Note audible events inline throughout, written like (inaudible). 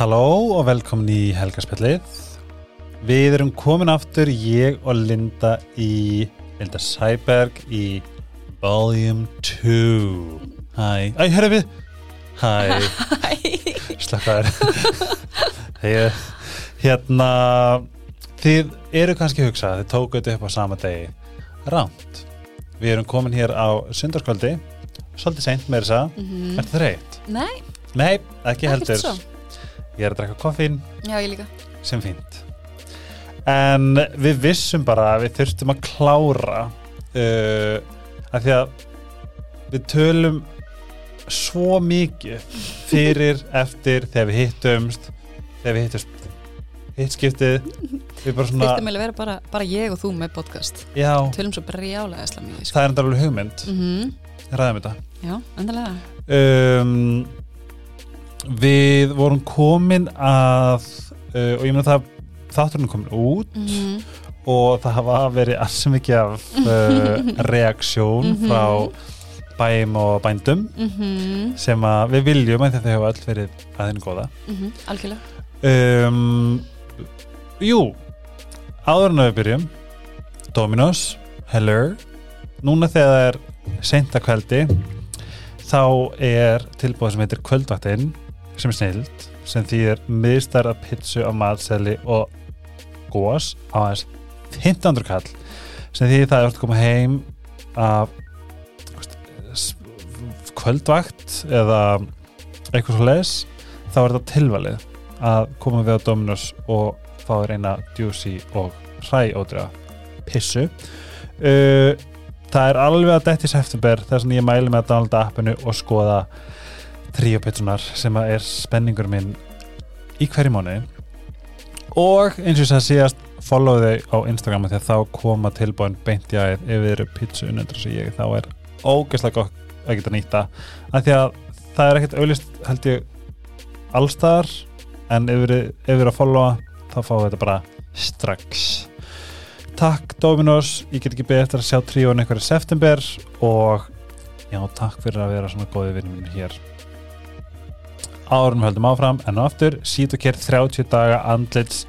Halló og velkomin í Helgarspjallið. Við erum komin aftur, ég og Linda í Linda Sæberg í Volume 2. Hæ, æ, hörru við. Hæ, (laughs) slakkaður. Þegar, (laughs) hérna, þið eru kannski að hugsa, þið tókuðu þetta upp á sama degi. Rámt. Við erum komin hér á sundarskvöldi, svolítið seint með þess að, Mm er þetta reitt? Nei, Nei, ekki heldur. Ég er að drekka koffín. Já, ég líka. sem fínt en við vissum bara að við þurftum að klára uh, að því að við tölum svo mikið fyrir (laughs) eftir þegar við hittumst þegar við hittumst hittskiptið við bara svona, Þyrfti meðlega vera bara, bara ég og þú með podcast. já, Tölum svo brjálega esla mikið. Sko. það er enda alveg hugmynd Mm -hmm. ræðum þetta Já, endalega. um, við vorum komin að uh, og ég meina það þátturinn komin út Mm -hmm. og það hafa verið alls mikið af uh, (laughs) reaksjón Mhm. frá bæjum og bændum Mm sem að við viljum að þau hafa öll verið aðeins góða Algjörlega. um, Jú áður en að við byrjum Dominos, Heller núna þegar það er seint að kveldi þá er tilbúið sem heitir kvöldvaktinn sem er snild sem þýðir miðstæra pitsu á matseli og gós á aðeins 1500 kall sem þýðir það að þú ert að koma heim af kvöldvakt eða eitthvað svo leis þá er þetta tilvalið að koma við á Dominos og fá þér eina juicy og hræódra pissu. Uh, það er alveg að detti september þess að ég mæli með að downloada appinu og skoða tríopitsunar sem að er spenningur minn í hverju mánu og eins og að síðast follow þau á Instagram að þá koma tilbúin beint í aðeð ef þið eru pizza unnendur sem ég þá er ógeðslega gott að geta nýta af því að það er ekkert auðlist held ég allstaðar en ef þið eru- að followa þá fáum við þetta bara strax. Takk Dominos. Ég get ekki beðið eftir að sjá tríón einhverju september. Og já, takk fyrir að vera svona góði vinnum hér Árum höldum áfram en aftur sítukér 30 daga andlits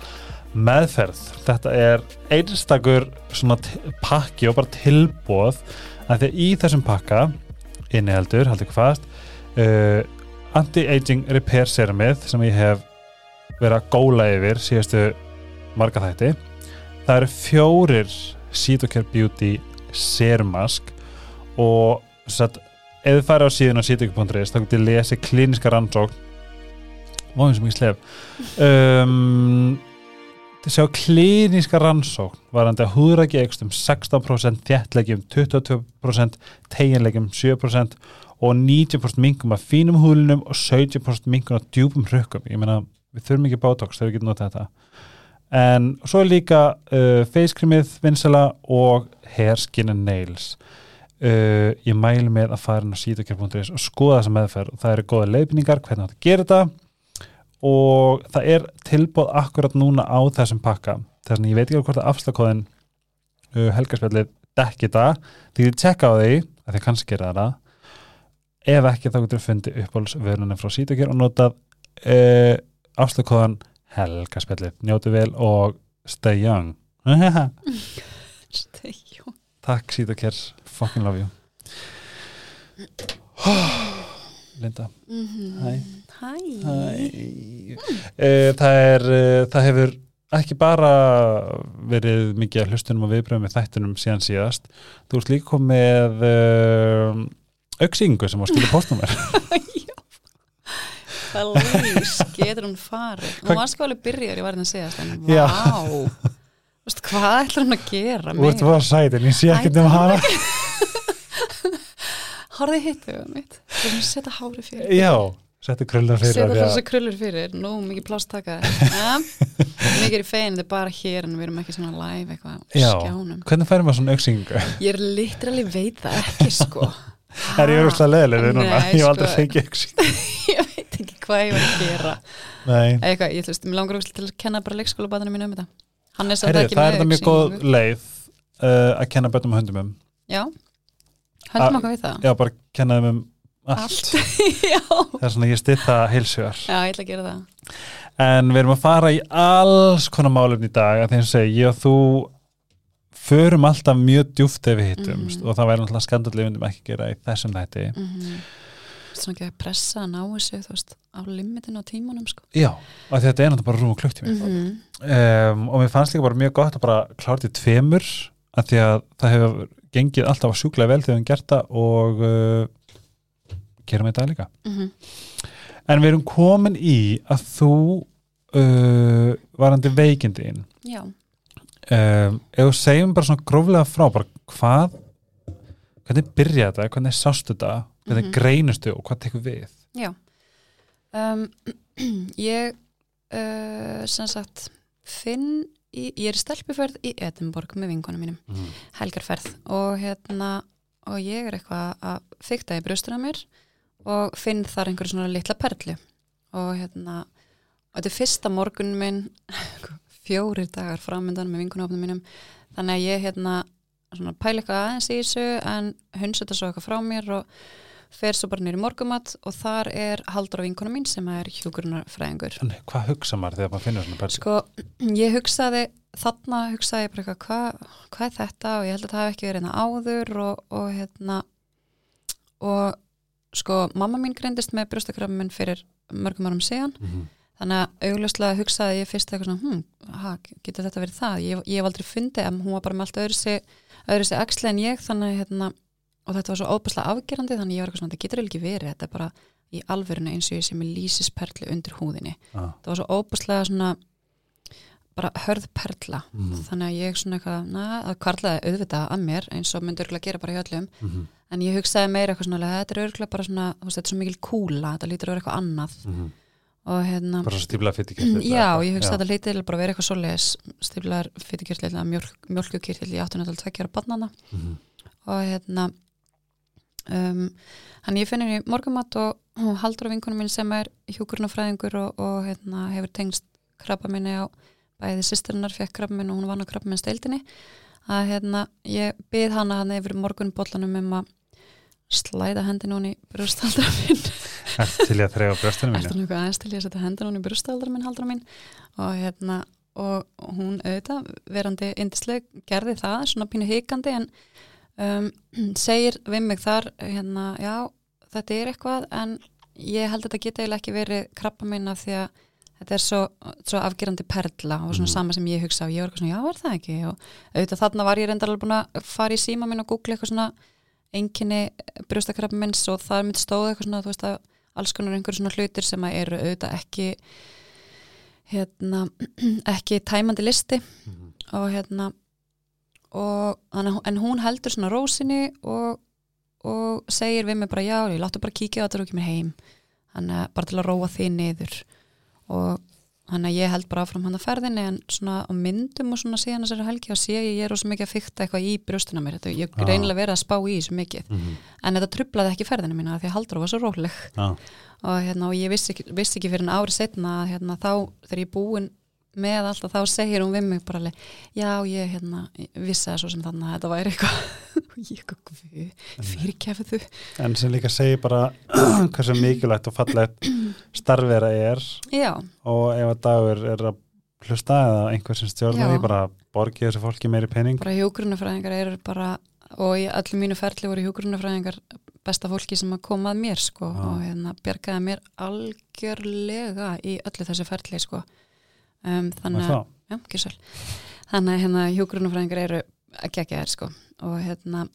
meðferð. Þetta er einstakur svona pakki og bara tilbóð að því í þessum pakka inniheldur, haldið ykkur fast uh, anti-aging repair serumið sem ég hef verið að góla yfir síðastu marga þætti. Það eru fjórir Cetocare Beauty serumask og ef þið farið á síðun á cetocare.is þá getið lesið klíniska rannsókn Vóðum sem ég slef. Um, þið sjá klíniska rannsókn varandi að húðræki ekst um 16% þjættlegjum 22% teginlegjum 7% og 90% minkum af fínum húðlunum og 70% minkum af djúpum hrökkum ég meina við þurfum ekki botox þegar við getum notað þetta. En svo líka uh, face creamið vinsala og hair, skin and nails. Uh, ég mæli með að fara inn á síðakjör.is og skoða þessa meðferð. Og það eru góða leiðbynningar hvernig þetta gerir þetta og það er tilbúð akkurat núna á þessum pakka. Þess að ég veit ekki hvort að afslagkóðin uh, helgarspjallið dekki það. Því þið tjekka á því að þið kannski gera það ef ekki þá getur við fundið uppáhaldsverunum frá sítakjör og notað uh, afslagkóðan helgarspjallið. Njótu vel og stay young. (laughs) (laughs) Stegjó. takk sítakjör, fucking love you (sighs) Linda Hæ. Hæ. Hæ. Eh, það er eh, það hefur ekki bara verið mikið að hlustunum og viðbröðum með þættunum síðan síðast þú ert líka komið með uh, auksýningu sem var skilja postnúmer (laughs) Það lýs, getur hún farið. Hún var sko alveg byrjar, ég var hérna að segja Já. vá. Vist, hvað ætlar hún að gera? þú ert bara sæt en ég sé ekki um hana Hárði hittu um mitt. Þú erum að setja hári fyrir. já, settu krullar fyrir Setja þessi krullur fyrir. Nú, mikið plást taka. (laughs) Ja. Mikið er í fein, þetta er bara hér, en við erum ekki svona live eitthvað skjánum. hvernig færum maður svona auksýningu Ég er literally veit það ekki, sko. (laughs) er ég úrslega leðileg núna, ég hef aldrei sko. fengið auksýningu (laughs) ég veit ekki hvað ég var að gera. Eitthvað, ég ætlust, mér langar ógeðslega til að kenna bara leikskólabatinu mínu um þetta. Er Herri, það er með þetta mjög góð leið uh, að kenna bönnum og hundum um Já, höldum Að- okkur við það. já, bara kenna þeim um allt, (laughs) Já. það er svona ég stytta heilsugar Já, ég ætla að gera það. en við erum að fara í alls konar málefni í dag að þeim segi ég og þú förum alltaf mjög djúft ef við hittumst Mhm. og það væri náttúrulega skandalið við myndum ekki gera í þessum þætti mm Svona ekki að pressa að ná þessu, þú veist, á limitin á tímanum, sko. já, að þetta er náttúrulega bara rúm og klukktími -hmm. um, og mér fannst líka bara mjög gott að bara klára til tveimur af því að það hefur gengið alltaf sjúklega vel þegar við höfum gert það og uh, gerum við þetta líka Mhm. en við erum komin í að þú uh, varandi veikindin Já, um, ef þú segjum bara svona gróflega frá bara hvað hvernig byrja þetta, hvernig sástu þetta hvernig Mhm. greinustu og hvað tekur við já. Um, (clears throat) ég, uh, sem sagt, finn, í, ég er stelpuferð í Edinborg með vinkonum mínum. helgarferð. Og hérna og ég er eitthvað að fykta í brjóstur á mér og finn þar einhverju svona litla perlu. Og hérna og þetta er fyrsta morgun minn (laughs) fjórir dagar framöndan með vinkunofnum mínum. Þannig að ég hérna svona pæla eitthvað aðeins í þessu en hunsa þetta svo eitthvað frá mér og fer svo bara nýri morgumat og þar er haldur á vinkona mín sem er hjúgrunarfræðingur en hvað hugsa maður þegar maður finnur svona persónu Sko, ég hugsaði, þarna hugsaði ég bara eitthvað, hvað, hvað er þetta? Og ég held að það hafi ekki verið hérna áður og, og hérna og sko, mamma mín greindist með brjóstakrafminn fyrir mörgum árum síðan. Mhm. þannig að augljóslega hugsaði ég fyrst eitthvað svona, hm, ha, getur þetta verið það? Ég, ég hef aldrei fundið, en hún var bara með allt öðru sig, öðru sig og þetta var svo óbærslega afgerandi þannig ég var eitthvað svona, þetta getur ekki verið þetta er bara í alvörinu eins og ég sé með lýsisperlu undir húðinni ah. það var svo óbúslega svona bara hörð perla Mhm. þannig að ég svona eitthvað, na, það kvarlaði auðvitað að mér eins og myndi örgulega gera bara hjá öllum Mhm. en ég hugsaði meira eitthvað svona þetta er örgulega bara svona, þú veist, þetta er svo mikil kúla þetta lítur að vera eitthvað annað Mhm. og hérna, bara svo stífla fyrir ekki já, ég hugsaði að þetta lítur bara að vera eitthvað svoleiðis stiflar fyrirkirtli eða mjölk, mjölkukirtli í 1822 barnana Mhm. og hérna um, hann ég finn henni morgumat og, og haldur á vinkunum mín sem er hjúkurnafræðingur og, og hérna, hefur tengst krabba minni á bæði sýsturinnar fekk krabba minn og hún vann á krabba minn steildinni að hérna, ég byrð hana hann yfir morgunbollanum um að slæða hendin hún í brjóstaldra (laughs) minn Ertu til í að Ertu mínu nokkuð aðeins til ég að setja hendin hún í brjóstaldra minn haldra mín? Og hérna og hún auðvitað verandi indisleg gerði það svona pínu hikandi en um, (clears throat) segir við mig þar hérna, já, þetta er eitthvað en ég held að þetta geta eiginlega ekki verið krabba minna því að þetta er svo, svo afgerandi perla og svona Mhm. sama sem ég hugsa og ég var eitthvað svona, já, er það ekki og auðvitað þarna var ég reyndar alveg búin að fara í síma minn og googla eitthvað svona enginni brjóstakrabba minns og það myndi stóða eitthvað svona, þú veist að alls konar einhverju svona hlutir sem að eru auðvitað ekki hérna, (clears throat) ekki tæmandi listi Mhm. og hérna og, en hún heldur svona rósinni og, og segir við mig bara já, ég láttu bara kíkja á þetta og ekki mér heim þannig að bara til að róa því niður og þannig að ég held bara áfram hann að ferðinni en svona á myndum og svona síðan þessari helgi og sé ég, ég er rosa mikið að fykta eitthvað í brjóstina mér, þetta, ég Ah. reynilega verið að spá í þessu mikið, Mhm. en þetta trublaði ekki ferðina mína því að Haldur var svo róleg Já. og, hérna, og ég vissi ekki, vissi ekki fyrir en ári setna hérna, þá þegar ég búin með allt og þá segir hún við mig bara alveg, já ég hérna, vissi það svo sem þannig að þetta væri eitthvað. (laughs) Ég eitthvað, fyrirkefðu en sem líka segir bara (clears throat) hversu mikilvægt og fallegt starfera er já, og ef að dagur er að hlusta eða einhver sem stjórnar því bara borgið þessu fólki meiri pening. Bara hjógrunafræðingar eru bara og í allir mínu ferli voru hjógrunafræðingar besta fólki sem að koma að mér sko og hérna bjargaði mér algjörlega í öllu þessu ferli sko um, þannig að Já. Þannig að hérna hjúgrunafræðingar eru að gegja þér sko og hérna,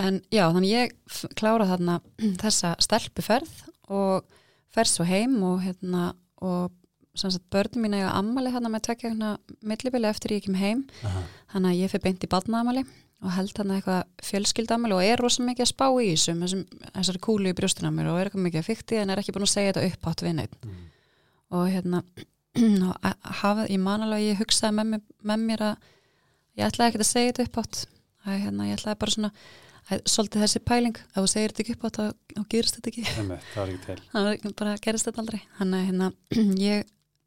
en já, þannig ég klára þarna (clears throat) þessa stelpuferð og fer svo heim og hérna og sem sagt börnum mín eiga ammali hérna með tvekja hérna millibili eftir ég kem heim Aha. þannig að ég fyrir beint í badnaamali og held hann eitthvað fjölskyldamali og er rosa mikið að spá í þessum þessari kúlu í mér og er eitthvað mikið að fykti en er ekki búin að segja þetta upp átt við neitt Mhm. og hérna (clears throat) hafa, ég man alveg að ég hugsaði með mér, með mér að ég ætlaði ekki að segja þetta upp átt að, hérna, ég ætlaði bara svona að, svolítið þessi pæling, ef þú segir þetta ekki upp átt þá gerist þetta ekki. Það (laughs) að bara gerist þetta aldrei. Þannig að hérna, (clears throat) ég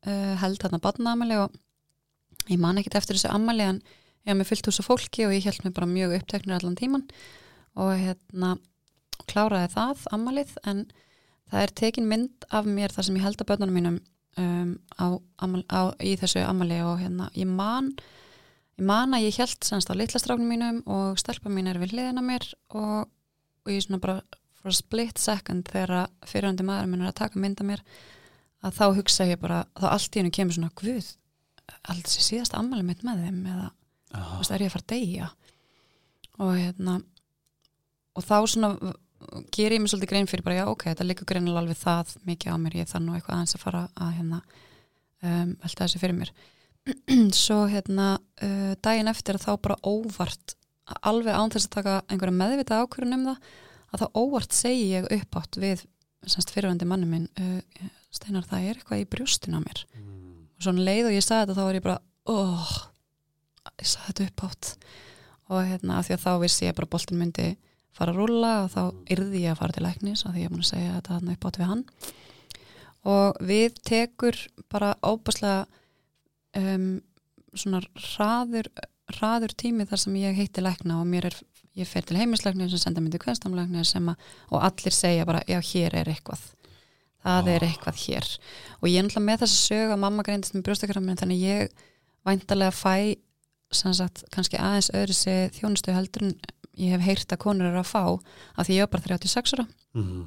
uh, held þarna badnaamali og ég man ekkit eftir þessu ammali en ég haf með fyllt hús af fólki og ég held mig bara mjög uppteknur allan tíman og hérna kláraði það ammalið en það er tekin mynd af mér þar sem ég held að börnunum mínum um, á, á, í þessu amali og hérna, ég man ég man að ég held semst á litlastráknum mínum og stelpa mín er við hliðina mér og, og ég svona bara for a split second þegar fyrirhandi maður minn er að taka mynda mér að þá hugsa ég bara, þá allt í hennu kemur svona guð, allt þessi síðast ammali mitt með þeim? Eða, þú veist, er ég að fara að deyja? Og hérna og þá svona ger ég mér svolítið grein fyrir bara, já, ok, þetta liggur greinilega alveg það mikið á mér, ég þarf nú eitthvað aðeins að fara að hérna um, velta þessu fyrir mér. (clears throat) Svo hérna uh, daginn eftir að þá bara óvart alveg án þess að taka einhverja meðvita ákvörun um það að þá óvart segi ég uppátt við semst fyrirvændi manni minn uh, Steinar það er eitthvað í brjóstin á mér. Mm, og svona leið og ég sagði þetta þá var ég bara oh, ég sagði þetta uppátt og hérna af því að þá vissi ég bara að boltin myndi fara að rúlla og þá yrði ég að fara til læknis af því ég er búin að segja þetta þarna uppátt við hann. Og við tekur bara óbærslega um, svona hraður hraður tími þar sem ég heiti lækna og mér er, ég fer til heimislækni sem senda myndi kvænstamlækni sem að og allir segja bara, já hér er eitthvað. Það er Ah. eitthvað hér. Og ég er náttúrulega með þess að sög að mamma greindist með brjóstakrammin þannig ég væntalega fæ sagt kannski aðeins öðru sig þjónustu heldur en ég hef heyrt að konur eru að fá af því ég var bara 36 ára. Mm,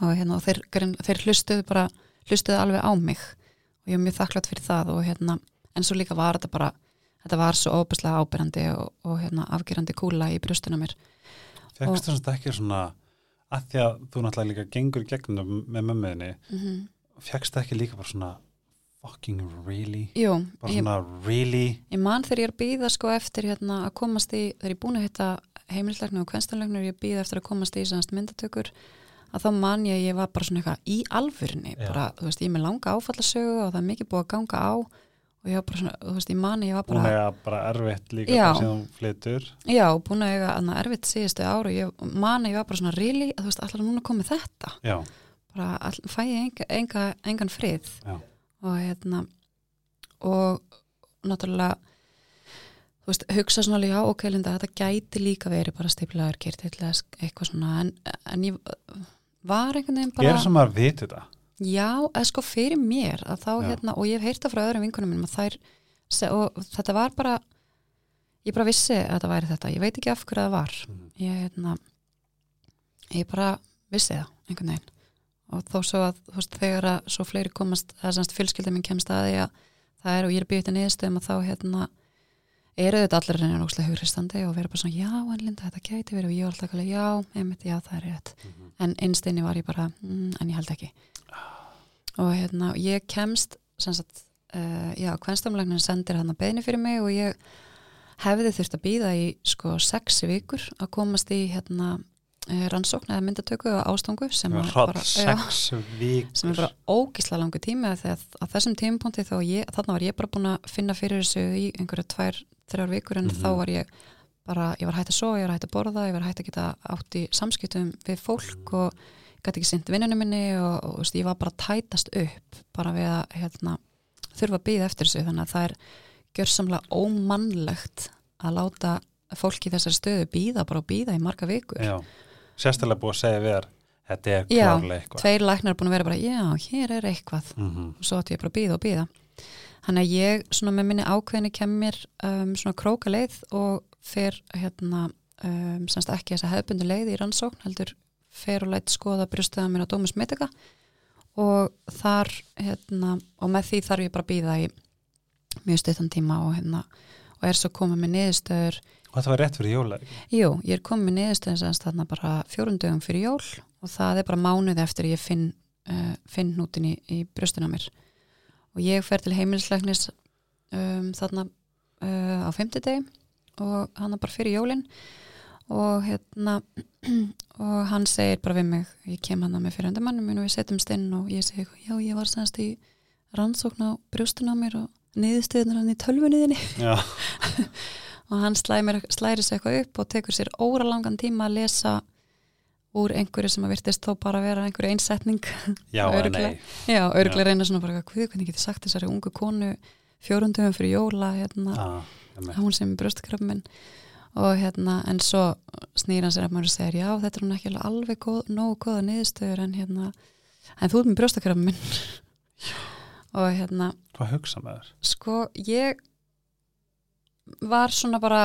og, hérna, og þeir, þeir hlustuðu bara hlustuðu alveg á mig. Og ég er mjög þakklátt fyrir það og hérna en svo líka var þetta bara þetta var svo óbærslega ábyrrandi og, og hérna, afgerandi kúla í brjóstuna mér. Fekst þú svona ekki svona að því að þú náttúrulega líka gengur gegnum með mömmuðinni, mm -hmm. fegst ekki líka bara svona fucking really? Jú, bara ég, svona really? ég man þegar ég er að býða sko eftir hérna að komast í, þegar ég er búin að hitta heimilislegnur og kvenstanlegnur, ég býða eftir að komast í sannast myndatökur, að þá man ég að ég var bara svona eitthvað í Já. bara, þú veist, ég er með langa áfallasögu og það er mikið búið að ganga á og ég var bara svona, þú veist, ég man að ég var búin bara að eiga bara erfitt líka Já. síðan þú flytur. Já, búin að eiga annað erfitt síðustu ár og ég man að ég var bara svona really, að þú veist, allar núna komið þetta? Já, bara all, fæ ég enga, enga, engan frið? Já, og hérna og náttúrulega þú veist, hugsa svona alveg, já, ok, Linda, þetta gæti líka verið bara stiplaður kyrtill eða eitthvað svona, en, en ég var einhvern veginn bara er sem að vita þetta já, eða sko fyrir mér að þá Já. hérna, og ég hef heyrt það frá öðrum vinkunum mínum að þær, og þetta var bara ég bara vissi að þetta væri þetta ég veit ekki af hverju það var Mhm. ég hérna ég bara vissi það einhvern veginn og þó svo að þú veist, þegar að svo fleiri komast, það er semst fjölskylda minn kemst að því að það er og ég er býðið til niðurstöðum að þá hérna eru þetta allir reynir ókslega hugristandi og vera bara svona já en Linda þetta gæti verið. Og ég var alltaf alveg já, einmitt, já það er rétt. Mhm. en einstinni var ég bara, mm, en ég held ekki. Og hérna ég kemst sem sagt, uh, já, kvennstamlegnin sendir hann að beðni fyrir mig og ég hefði þurft að býða í sko sexi vikur að komast í hérna uh, rannsókn eða myndatöku og ástangu sem er bara, já, sem er bara ógisla langu tími að á þessum tímapunkti þá ég, þarna var ég bara búin að finna fyrir þessu í einhverja tvær, þrjár vikur en Mhm. þá var ég bara, ég var hægt að sofa, ég var hægt að borða, ég var hægt að geta átt í samskiptum við fólk og gæti ekki sint vinnunum minni og, og, veist, ég var bara tætast upp bara við að hérna, þurfa að býða eftir þessu. Þannig að það er gjörsamlega ómannlegt að láta fólk í þessari stöðu býða bara og býða í marga vikur. Já, sérstæðlega búið að segja við þér þetta er Já, klárlega eitthvað. tveir læknar er búin að vera bara, já, hér er eitthvað. Mhm. og svo átti ég bara að býða og býða þannig að ég svona með minni ákveðinu kemur um, svona króka leið og fer hérna um, semst ekki þessa hefðbundi leið í rannsókn heldur fer og læt skoða brjóstuða mér á Dómus Medica og þar hérna og með því þarf ég bara að býða í mjög stuttan tíma og hérna og er svo komið með niðurstöður. Og þetta var rétt fyrir jóla? Jú, ég er komið með niðurstöðin sem þarna bara fjórundögum fyrir jól og það er bara mánuði eftir ég finn, uh, finn hnútin í, í brjóstina mér og ég fer til heimilisleiknis um, þarna uh, á fimmtudegi og hann er bara fyrir jólin. Og hérna (clears throat) og hann segir bara við mig ég kem hann með fyrirhandi mannum minn og við setjumst inn og ég segi, já ég var semst í rannsókn á brjóstina á mér og niðurstöðunar hann í tölvunniðinni. (laughs) Og hann slæri sér eitthvað upp og tekur sér óralangan tíma að lesa úr einhverju sem að virtist þó bara vera einhverju einsetning. Já, (laughs) nei. Já, örglega reyna svona bara hvað, hvernig getur sagt þessari ungu konu fjórundum fyrir jóla hérna, ah, hún sem er brjóstakrafn minn og hérna, en svo snýr hann sér að maður segir, já, þetta er hún ekki alveg góð, nógu góða niðurstöður en hérna en þú ert með brjóstakrafn minn og hérna, Hvað hugsa með þér? sko, ég var svona bara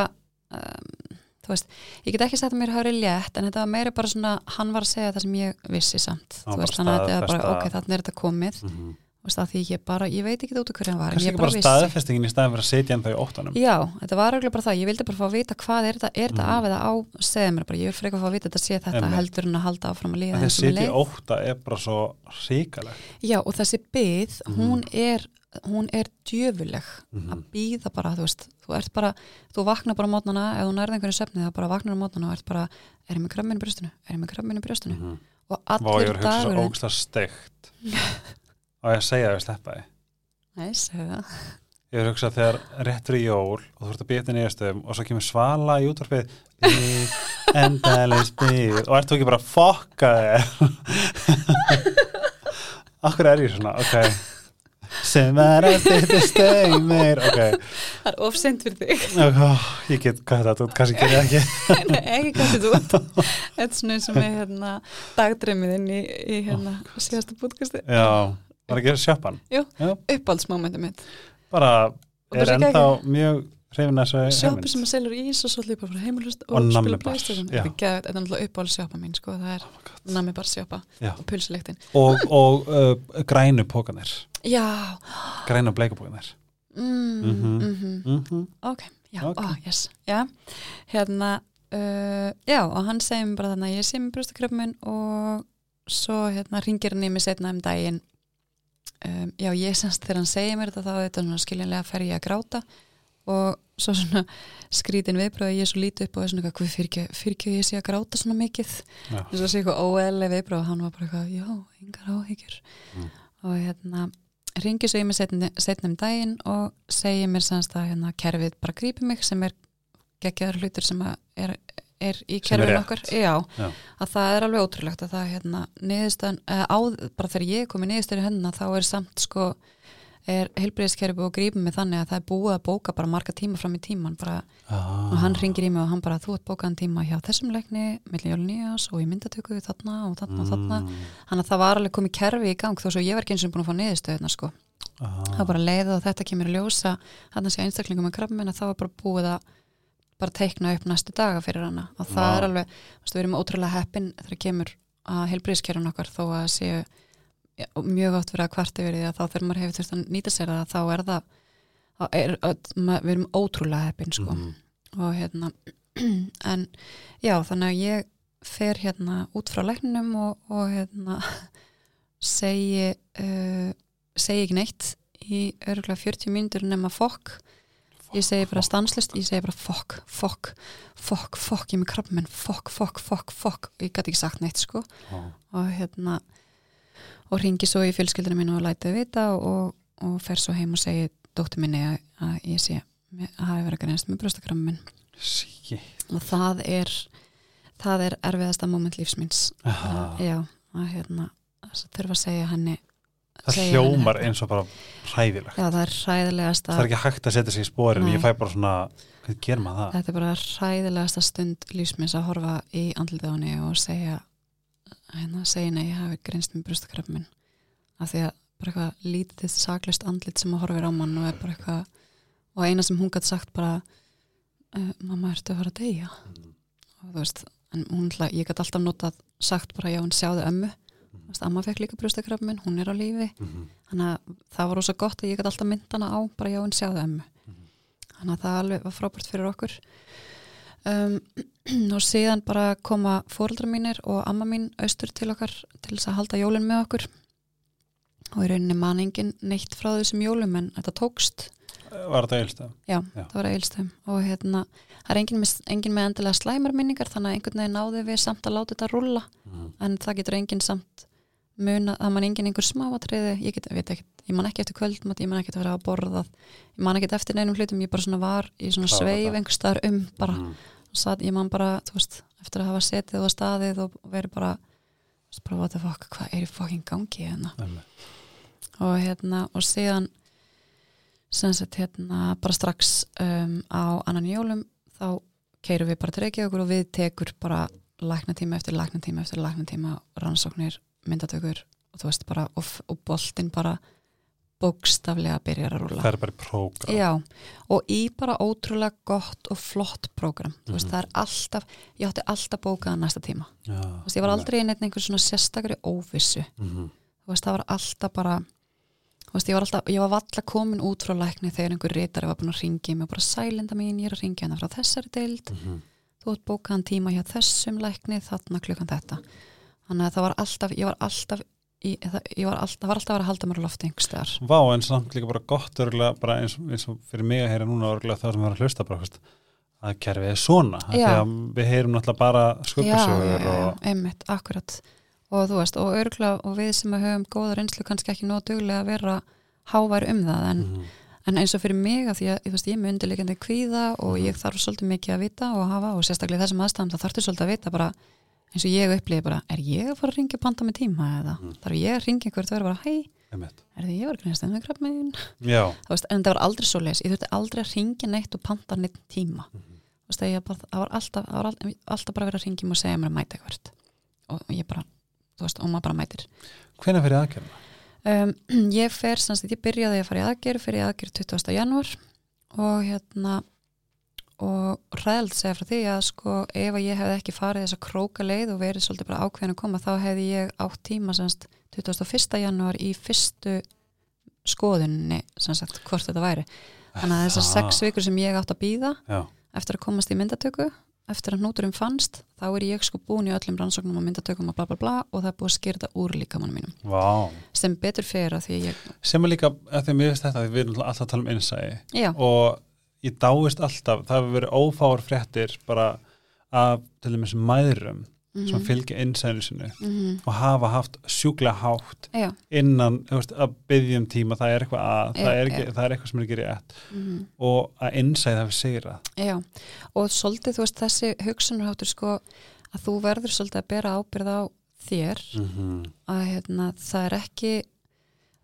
um, þú veist, ég get ekki sagt að mér hafi létt, en þetta var meira bara svona hann var að segja það sem ég vissi samt Já, þú veist, þannig að þetta var bara, ok, þannig er þetta komið Mm -hmm. Þú veist, að því ég bara, ég veit ekki út af hverju hann var ég ekki bara bara staðfestingin í staðin fyrir að setja en þau í óttanum. Já, þetta var auðvitað bara það, ég vildi bara fá að vita hvað er þetta, er þetta Mhm. af eða á, segja mér bara, ég vil frekar fá að vita þetta sé þetta heldur en að halda áfram að líða eins og með setja leið. ótta er bara svo ríkaleg Já, og þessi byð, Mhm. hún er hún er djöfuleg að býða bara, þú veist, þú ert bara þú vaknar bara á mótnana, ef þú nærði einhverju svefni þá bara vaknar á mótnana og ert bara er ég með krabbinu í brjóstinu, er ég með krabbinu í brjóstinu? Mhm. og Vá, ég er að hugsa svo dagurinn ógslag steikt (laughs) og ég segja að við sleppa því? Nei, segðu það. Ég er að hugsa þegar rétt fyrir jól og þú ert að býta í nýjastöðum og svo kemur svala í útvarpið Bíð, endalis bíð og ert þú ekki bara að fokka þér? Akkur er ég svona, ok. Sem er að stýta steimir ok, Það er ofsend fyrir þig. Ok, ég get hvað þetta út, kannski ger ég ekki. (laughs) Nei, ekki kættið út. Þetta er svona eins og með hérna, dagdreimiðinn í, í hérna, síðasta bútkasti Já, ekki að sjöppan Jú. Já, uppáhaldsmomentum mitt bara Og er sé ennþá mjög hrifin þessu Sjópi sem að selur ís og svo lípa frá heimilust og, Og spila playstation. Þetta er er náttúrulega uppáhaldssjópa mín sko, það er nammi bara sjópa Já. og pulsulektin og, og uh, grænu pókanir Já, grænu bleikupókanir mm, Mhm. mhm, mm -hmm. ok, já, Ok. ó, yes Já, hérna uh, Já, og hann segir mér bara þannig að ég sé mér brjóstakröfum og svo hérna ringir hann í mig setna um daginn um, Já, ég semst þegar hann segir mér þetta þá er þetta skiljanlega fer ég að gráta og svo svona skrítin viðbröð ég er svo lítið upp og er svona eitthvað, fyrir ekki ég sé að gráta svona mikið Já. þess að sé eitthvað óeðlega viðbröð og hann var bara eitthvað, já, yngar áhyggjur Mm. og hérna ringi svo í mig setni, setni um daginn og segi mér semst að hérna kerfið bara grípi mig sem er geggjaður hlutur sem er, er í er kerfinu okkar já, Já. að það er alveg ótrúlegt að það hérna niðurstöðan, eða á, bara þegar ég kom í niðurstöðu hennar þá er samt sko er heilbriðiskerfi og grípum mig þannig að það er búið að bóka bara marga tíma fram í tíman bara, ah. og hann ringir í mig og hann bara þú ert bókaðan tíma hjá þessum leikni milli jólun nýjas og í myndatöku þarna og þarna og þarna mm. þannig að það var alveg komið kerfi í gang þó svo ég var ekki eins og búin að fá niðurstöðuna sko ah. það var bara leið og þetta kemur að ljósa hann sé einstaklingum með krabbin að það var bara búið að bara teikna upp næstu daga fyrir hana og það Vá. er alveg, við erum ótrúlega heppin þegar kemur að heilbríðiskerfun okkar þó að séu og mjög oft verið að kvarti verið að þá þegar maður hefur þurft að nýta sér það þá er það þá er, að, við erum ótrúlega heppin sko mm. og hérna (clears throat) en já þannig að ég fer hérna út frá lækninum og, og hérna (laughs) segi uh, segi ekki neitt í örgulega 40 mínútur nema fokk ég segi bara stanslust, ég segi bara fokk, fokk fokk, fokk, ég með krabbmenn fokk, fokk, fokk, fokk ég gæti ekki sagt neitt sko ah. og hérna og ringi svo í fjölskyldinu mínu og læti þau vita og, og fer svo heim og segi dóttur minni að, að ég sé að hafi verið að grænast með brjóstakrabbin Shit. og það er það er erfiðasta moment lífsmins Ah. já, að hérna að þurfa að segja henni það hljómar eins og bara hræðilegt. Já, það er hræðilegasta það er ekki hægt að setja sig í spórin Nei. ég fæ bara svona, hvað gerir maður það? þetta er bara hræðilegasta stund lífsmins að horfa í henni og segja hérna, segja að ég hafi greinst með brustakrafmin af því að bara eitthvað lítið saklist andlit sem að horfir á mann og er bara eitthvað og eina sem hún gætt sagt bara uh, mamma, ertu að fara að deyja? Og þú veist, en hún, ég gætt alltaf notað sagt bara já, hún sjáði ömmu amma fekk líka brustakrafmin, hún er á lífi Mhm. þannig að það var rosa gott að ég gæti alltaf mynd hana á bara já, hún sjáði ömmu Mhm. þannig að það alveg var frábært fyrir okkur um, (clears throat) og síðan bara koma fóreldrar mínir og amma mín austur til okkar til þess að halda jólun með okkur og í rauninni man engin neitt frá þessum jólum en þetta tókst var þetta eilstað? Já, Já. það var eilstöðum og hérna, það er engin með, engin með endilega slæmar minningar þannig að einhvern veginn náði við samt að láta þetta rúlla Mm. en það getur engin samt muna, það man engin einhver smáatriði ég, get, ekki, ég man ekki eftir kvöldmat ég man ekki eftir að vera að borðað ég man ekki eftir neinum hlutum, ég bara svona var í svona Klára sveif þetta. einhver staðar um bara, Mm. satt, ég man bara þú veist, eftir að hafa setið og staðið og verið bara, bara what the fuck hvað er í fucking gangi hérna Einmitt. og hérna og síðan sem sagt hérna bara strax um, á annan jólum þá keirum við bara til Reykjavíkur og við tekur bara læknatíma eftir læknatíma eftir læknatíma rannsóknir, myndatökur og þú veist bara og, og boltinn bara bókstaflega byrjar að rúla það er bara prógram. Já, og í bara ótrúlega gott og flott prógram, þú veist, Mhm. það er alltaf ég átti alltaf bókaða næsta tíma. Já, þú veist, ég var aldrei í neitt einhver svona sérstakri óvissu, Mhm. þú veist, það var alltaf bara þú veist, ég var alltaf, ég var valla komin út frá lækni þegar einhver reytari var búin að ringi mig og bara sælenda mín, ég er að ringja hana frá þessari deild, Mhm. þú átt bókaðan tíma hjá þessum lækni, þarna klukkan þetta þannig að það var alltaf, ég var alltaf í, það, ég var alltaf, var alltaf að vera að halda mér á lofti einhverstaðar Vá, en samt líka bara gott örgulega, bara eins, eins og fyrir mig að heyra núna örgulega það sem er að hlusta bara, hvist, að kerfið er svona við heyrum náttúrulega bara skuggasögur já, og einmitt, akkurat og þú veist, og örgla og við sem höfum góða reynslu kannski ekki nóg duglega að vera hávær um það en, Mhm. en eins og fyrir mig að því að þú veist, ég er með undirleikandi kvíða og Mhm. ég þarf svolítið mikið að vita og hafa og sérstaklega þessum aðstæðum það þarftu svolítið að vita bara eins og ég upplýði bara, er ég að fara að ringja panta með tíma eða Mhm. þarf ég að ringja einhver þau bara, hei, er því ég var grænst en með (laughs) veist, en það var aldrei svo leis, ég þurfti aldrei að ringja neitt og panta neitt tíma Mhm. þú veist, að bara, það var alltaf, það var alltaf, bara verið að ringja mig og segja mér að mæta eitthvað og ég bara, þú veist, og maður bara mætir hvenær fyrir aðgerðina? um, (clears throat) ég fer, sanns að ég byrjaði að fara í aðgerð fyrir aðgerð 20. janúar og hérna og ræðald segja frá því að sko ef að ég hefði ekki farið þessa króka leið og verið svolítið bara ákveðin að koma þá hefði ég átt tíma semst 21. janúar í fyrstu skoðunni sem sagt hvort þetta væri. Þannig að þessar sex vikur sem ég átt að býða Já, eftir að komast í myndatöku eftir að hnúturinn fannst þá er ég sko búin í öllum rannsóknum og myndatökum og bla bla bla og það er búið að skýrta úr líkamannum mínum. Vá. Sem betur fyrir að því að ég sem er líka, að því að mér veist þetta því við erum alltaf að tala um innsæði og ég dáist alltaf það hefur verið ófáar fréttir bara af til dæmis mæðrum sem mhm, fylgja innsæðinu sinu mhm, og hafa haft sjúklega hátt já. innan, veist, að byggja um tíma það er eitthvað að, Já, það, er ekki, það er eitthvað sem er ekki rétt. Mhm, og að innsæði hafi sigra já, og svolítið þú veist þessi hugsunarháttur sko að þú verður svolítið að bera ábyrð á þér. Mm -hmm. að hérna, það er ekki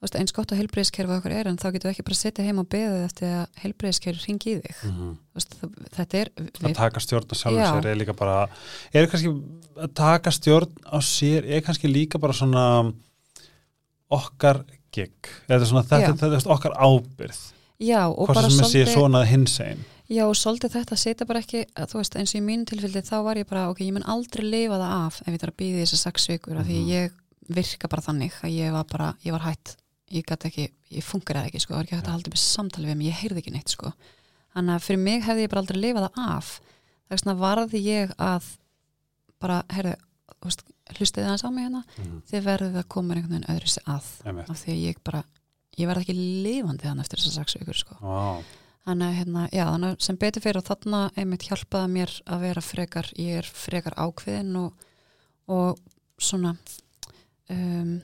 veist, eins gott að heilbreyðiskerfið okkur er en þá getur við ekki bara að sitja heim og beðið eftir að heilbreyðiskerfið ringi í þig. Þú veist, það, þetta er að taka stjórn á sjálfum Já. sér er líka bara er kannski að taka stjórn á sér er kannski líka bara svona okkar gig. Er svona þetta, þetta, er okkar ábyrð já, og hvort bara sem að sé svolítið svona hins einn Já, og svolítið þetta setja bara ekki, að, þú veist, eins og í mínu tilfelli þá var ég bara, ok, ég mun aldrei lifa það af ef ég þarf að býða þessar sex vikur af því Mhm. ég virka bara þannig að ég var bara, ég var hætt, ég gæti ekki, ég fungeraði ekki, sko, það var ekki hægt að halda upp samtali við mig, ég heyrði ekki neitt, sko. Þannig að fyrir mig hefði ég bara aldrei lifað það af. Það er svona varði ég að bara, heyrðu, þú veist, hlustið aðeins á mig hérna, þið verðið að koma einhvern veginn öðru sig að, Einmitt. af því að ég bara, ég verð ekki lifandi þannig eftir þessar sex vikur, sko. Vá. Þannig að hérna, já, þannig að sem betur fyrir og þarna einmitt hjálpaði mér að vera frekar, ég er frekar ákveðin og, og svona um,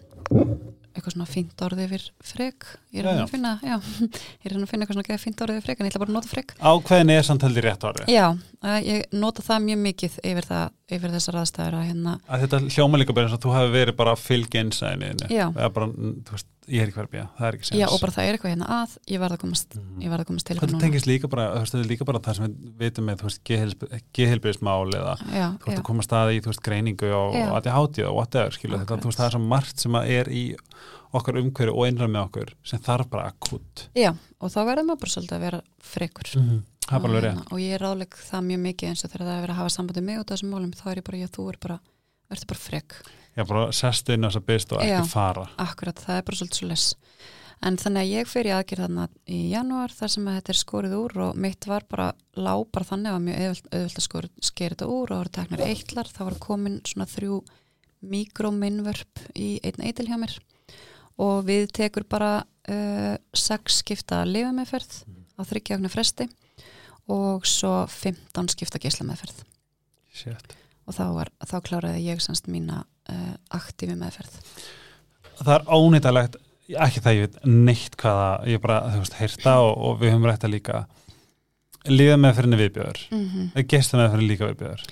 eitthvað svona fínt orðið yfir frek ég er Já, að já. finna, já, (laughs) ég er að finna eitthvað svona fínt orðið yfir frek en ég ætla bara að nota frek ákveðin er samt heldur rétt orði Já, að ég nota það mjög mikið yfir, það, yfir þessar aðstæður að hérna, að þetta hljóma líka bara eins og þú hefur verið bara að fylgja innsæðinu Já. eða bara, mm, þú veist, ég er ekki verið að býja það er ekki sens já og bara það er eitthvað hérna að ég verð að komast, Mhm. ég verð að komast til Þetta eitthvað tengist líka bara, þú veist, þetta er líka bara það sem við vitum með, þú veist, geðhelbriðismál eða Já, þú veist að koma staði í, þú veist, greiningu og að þið hátið og whatever, skilu, þetta, Akkurat. þú veist, það er svo margt sem að er í okkar umhverju og einræð með okkur sem þarf bara akut. já, og þá verður maður bara svolítið að vera frekur Mm. Það er bara alveg og, rétt. hérna, og ég er ráðleg það mjög mikið eins og þegar það er verið að hafa sambandi mig út af þessum málum þá er ég bara, já þú er bara bara frek, Já, bara sestu inn á þess að byrst og ekki Já. fara. akkurat, það er bara svolítið svo les en þannig að ég fer í aðgerð þarna í janúar þar sem að þetta er skorið úr og mitt var bara, lá bara þannig að mjög auðvelt, auðvelt að skor, skera þetta úr og það voru teknar eitlar, það voru komin svona þrjú mikrominnvörp í einn eitil hjá mér og við tekur bara uh, sex skipta lifameðferð á þryggjáknar fresti og svo 15 skipta geislameðferð Shit. og þá, var, þá kláraði ég semst mína uh, aktífi meðferð Það er ónýttalegt, ekki það ég veit neitt hvaða, ég bara, þú veist, heyrta og, og við höfum rætt að líka líða með fyrir viðbjöður. mm -hmm. Geista með fyrir líka viðbjöður.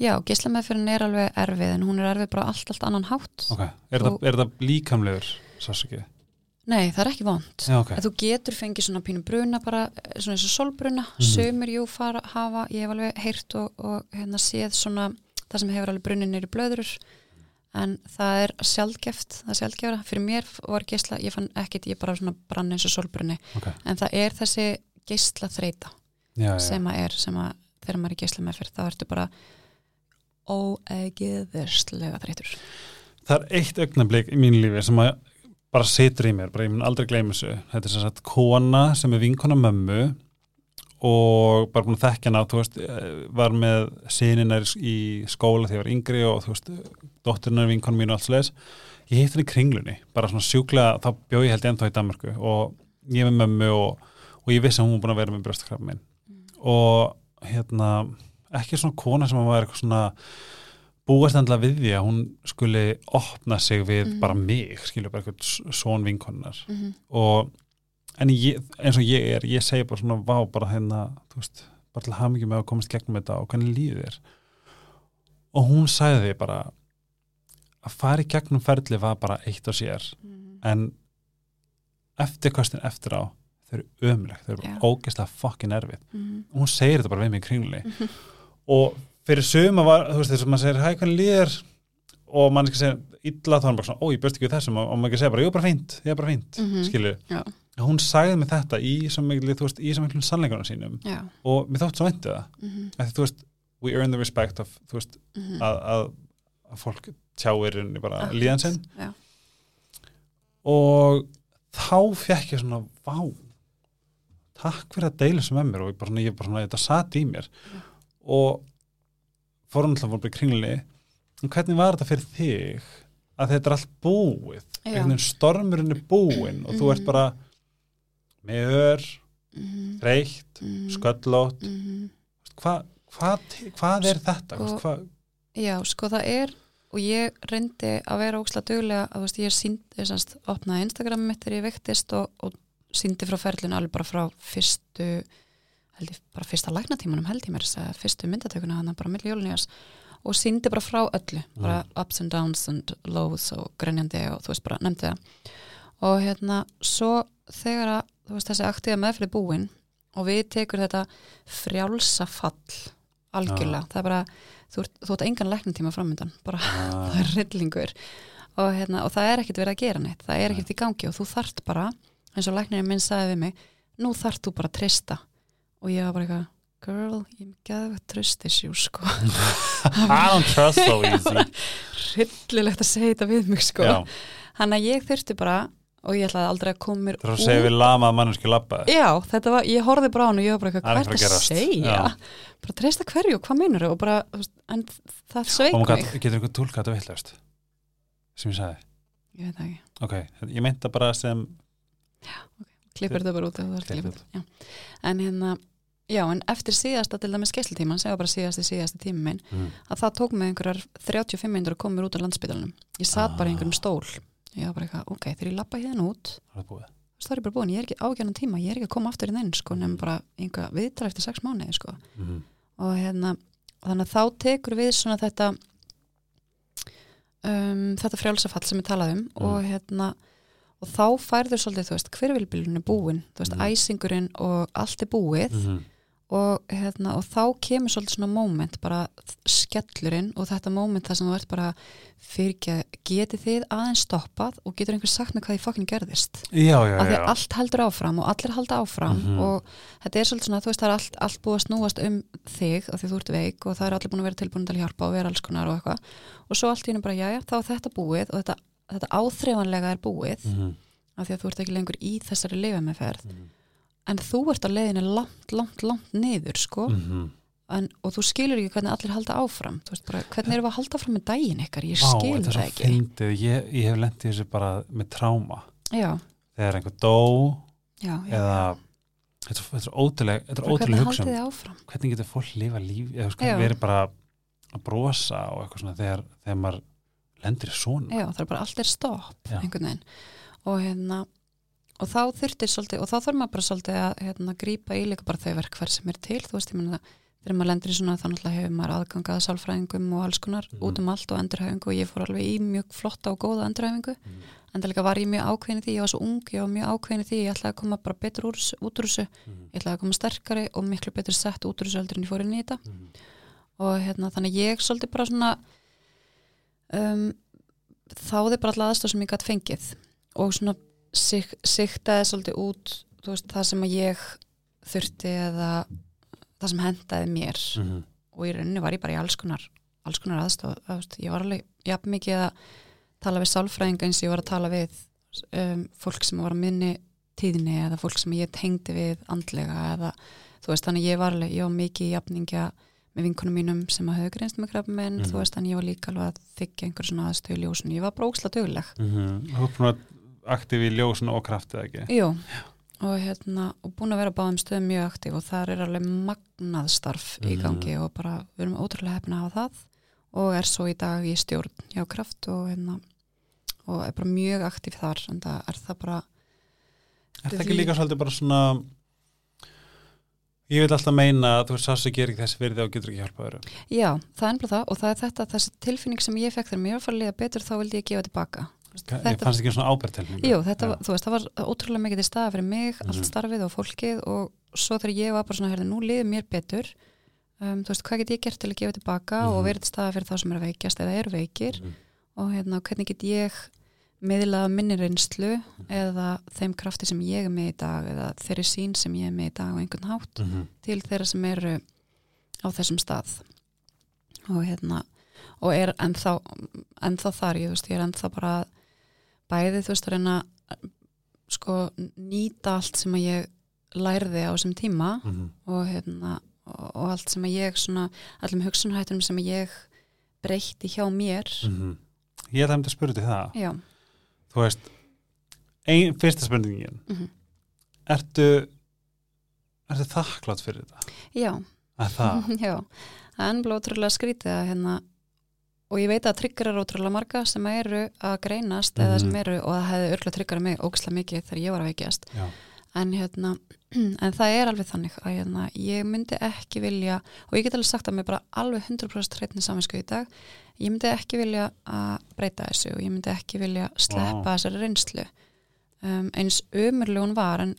Já, geislameðferðin er alveg erfið en hún er erfið bara allt, allt annan hátt Ok, er, Og- það, er það líkamlegur, sásaki? Nei, það er ekki vond Já, ok. að þú getur fengið svona pínu bruna bara, eh, svona eins og solbruna Mhm. sömur, jú, fara, hafa, ég hef alveg heyrt og, og hérna séð svona það sem hefur alveg brunin í blöðurur en það er sjálfgeft það er sjálfgefra, fyrir mér var geisla ég fann ekkit, ég bara svona brann eins og solbrunni ok, en það er þessi geisla þreita já, sem að er, sem að þegar maður er í geisla meðferð, þá ertu bara óegiðverslega þreytur það er eitt augnablik í mínu lífi sem að bara situr í mér, bara ég mun aldrei gleyma þessu. Þetta er sem sagt kona sem er vinkona mömmu og bara búin að þekkja hana, þú veist eh, var með síninar í skóla þegar ég var yngri og þú veist dótturinnar vinkona mín og allt sliðis ég hitt henni í kringlunni, bara svona sjúklega þá bjó ég held ég ennþá í Danmarku og ég með mömmu og, og ég vissi að hún var búin að vera með brjóstakrafn minn og hérna ekki svona kona sem var eitthvað svona búast endla við því að hún skuli opna sig við Mhm. bara mig, skilur bara eitthvað svon vinkonnar mm -hmm. og en ég, eins og ég er, ég segi bara svona vá bara hérna, þú veist bara til mikið með að komast gegnum þetta og hvernig líður þér og hún sagði því bara að fara í gegnum ferli var bara eitt og sér. En eftirkostin eftir á þau eru ömulegt, þau eru bara ógeðslega fucking erfið. Mhm. og hún segir þetta bara við mig í kringlunni og fyrir suma var, þú veist þess að maður segir hæ, hvernig líður og mann ekki segir illa. Þá er hann bara svona, ó ég börst ekki við þessum. Og og maður ekki segja bara, jú bara fínt, ég er bara fínt mm Mhm. Hún sagði mig þetta í miklu sannleikunum sínum. Já. og mér þótt svo væntu það. Mm að þú veist, we earn the respect of, veist, -hmm. að, að, að fólk tjáir henni bara líðan sinn. Já. og þá fekk ég svona vá takk fyrir að deila sem með mér. Og ég bara svona, ég bara svona, þetta satt í mér. Já. og fórum alltaf voru bara í kringlinni en hvernig var þetta fyrir þig? Að þetta er allt búið. Stormurinn er búinn og þú ert Mhm. bara með ör, Mhm. þreytt Mhm. sköllótt Mhm. hvað hva, hvað er þetta? Sko- Hva, Já, sko það er og ég reyndi að vera óksla duglega að veist, ég síndi, semst, opnaði Instagram mitt þegar ég vektist og, og síndi frá ferlinu alveg bara frá fyrstu held ég, bara fyrsta læknatímanum held ég mér þess að fyrstu myndatökuna hann bara milli jólunýjas og síndi bara frá öllu bara ups and downs and lows og grenjandi og þú veist bara nefndi það og hérna svo þegar að veist þessi aktíða meðfyrir búin og við tekur þetta frjálsa fall algjörlega, það er bara þú þú ert engan læknatíma framöndan bara Ah. (laughs) það er rillingur og, hérna, og það er ekkert verið að gera neitt það er ekkert í gangi og þú þart bara eins og læknirinn minn sagði við mig nú þart þú bara að trista og ég var bara eitthvað girl, ég er geðið að trösti sjú sko. (laughs) I don't trust so easy. (laughs) Rillilegt að segja þetta við mig sko. Hann að ég þurfti bara og ég ætlaði aldrei að koma mér það er að segja við lamað manneski labbaði Já, þetta var, ég horfði bara á hann og ég var bara eitthvað, er er eitthvað að að segja? Já. Bara treysta hverju, hvað meinur þau? Og bara, en það sveik og mig. maður getur einhvern tólka þetta vitlaust sem ég sagði Ég veit ekki, ok, ég meinta bara sem klippur þetta bara út ef það er klippur. Já. En hérna, já, en eftir síðasta til dæmis skeslutíman, segja bara síðasti síðasti tími minn, mm. að það tók mig einhverjar 35 minnur að koma mér út á landsbytalunum. Ég satt bara í einhverjum Ah. stól. Ég var bara eitthvað, ok, þegar ég lappa hérna út, það er bara búin, ég er ekki ágjarnan tíma, ég er ekki að koma aftur inn inn, sko, nefnum bara einhver viðtal eftir sex mánuði, sko. mm. og hérna þannig að þá tekur við svona þetta um, þetta frjálsafall sem við talaðum Mm. og hérna og þá færður svolítið, þú veist, hverfylbílun er búin þú veist, Mm. æsingurinn og allt er búið Mm. Og, hérna, og þá kemur svolítið svona moment bara skellurinn og þetta moment þar sem þú ert bara fyrir getið þið aðeins stoppað og getur einhver sagt með hvað því fokkin gerðist já, já, að því að allt heldur áfram og allir halda áfram Mhm. og þetta er svolítið svona, þú veist, það er allt, allt búið að snúast um þig af því þú ert veik og það er allir búin að vera tilbúin til að hjálpa og vera alls konar og eitthvað og svo allt í hennu bara, já, já, þá er þetta búið og þetta, þetta áþreifanlega er búið mm. af því að þú ert ekki lengur í þessari lifameferð Mm. En þú ert á leiðinu langt, langt, langt niður, sko. Mm. en, og þú skilur ekki hvernig allir halda áfram. Bara, hvernig erum við að halda áfram með daginn ykkar? Ég Vá, skil þetta er það ekki. ég, ég hef lendið þessu bara með tráma já, þegar einhver dó já, já eða þetta er er ótrúlega er hugsun. hvernig getur fólk lifa líf eða sko, verið bara að brosa og eitthvað svona þegar, þegar maður lendir í svona? Já, það er bara allt er stopp og hérna og þá þurftir svolítið og þá þarf maður bara svolítið að hérna, grípa í líka bara þau verkfær sem er til, þú veist, ég menna þegar maður lendir í svona þá náttúrulega hefur maður aðgangað sálfræðingum og alls konar Mhm. út um allt og endurhæfingu og ég fór alveg í mjög flotta og góða endurhæfingu Mhm. en það líka var ég mjög ákveðin í því, ég var svo ung ég var mjög ákveðin í því, ég ætlaði að koma bara betur úr, út úr þessu, Mhm. ég ætlaði að koma sterkari og miklu betur sett út úr þessu heldur en ég fór inn í þetta Mhm. og hérna þannig ég svolítið bara svona um, þáði bara alltaf aðstof sem ég gætt fengið og svona sig, sigtaði svolítið út veist, það sem að ég þurfti eða það sem hendaði mér Mhm. og í rauninni var ég bara í alls konar, alls konar aðstof veist, ég var alveg jafn mikið að tala við sálfræðinga eins og ég var að tala við um, fólk sem var að minni tíðinni eða fólk sem ég tengdi við andlega eða þú veist þannig ég var alveg, ég var mikið í jafningja með vinkunum mínum sem að höfðu greinst með krabba minn, Mhm. þú veist þannig ég var líka alveg að þykja einhver svona aðstöðu í ljósun ég var bara óksla döguleg Mhm. Þú að aktiv í ljósun og kraftið ekki? Jú, og hérna og búin að vera báðum stöðum mjög aktíf og það er alveg magnað starf í Mhm. gangi og bara við erum ótrúlega hefna að það og er svo í dag í stjórn hjá kraft og hérna og er bara mjög aktíf þar en það er það bara Er það ekki líka svolítið bara svona ég vil alltaf meina að þú veist sá sem gerir ekki þessi virði og getur ekki hjálpa öru já, það er ennblá það og það er þetta þessi tilfinning sem ég fekk þegar mér var að fara að liða betur þá vildi ég gefa tilbaka Ég Þetta- fannst ekki svona ábærtelning Jú, þetta, var, þú veist, það var ótrúlega mikið til staða fyrir mig, Mhm. allt starfið og fólkið og svo þegar ég var bara svona, herði, nú liður mér betur, um, þú veist, hvað get ég gert til að gefa tilbaka Mhm. og verið til staða fyrir þá sem er veikjast eða eru veikir Mhm. og hérna, hvernig get ég miðlað minni reynslu eða þeim krafti sem ég er með í dag eða þeirri sín sem ég er með í dag á einhvern hátt Mhm. til þeirra sem eru á þessum stað og hérna og er ennþá, ennþá þar ég, veist, ég er ennþá bara bæði þú veist að reyna sko nýta allt sem að ég lærði á þessum tíma Mhm. og hérna og, og allt sem að ég svona allum hugsunhættunum sem að ég breytti hjá mér Mhm. Ég ætla að að spyrja til það já, þú veist ein, fyrsta spurningin mhm, ertu ertu þakklátt fyrir þetta? já Að það? (laughs) Já, það er ennblá ótrúlega skrítið að hérna og ég veit að tryggur er ótrúlega marga sem eru að greinast eða Mhm. sem eru og það hefði örgulega tryggur mig ógislega mikið þegar ég var að veikjast en hérna (clears throat) en það er alveg þannig að hérna, ég myndi ekki vilja og ég get alveg sagt að mér bara alveg 100% hreitni saminsku í dag ég myndi ekki vilja að breyta þessu og ég myndi ekki vilja sleppa Vá. þessari reynslu um, eins umurlega hún var en,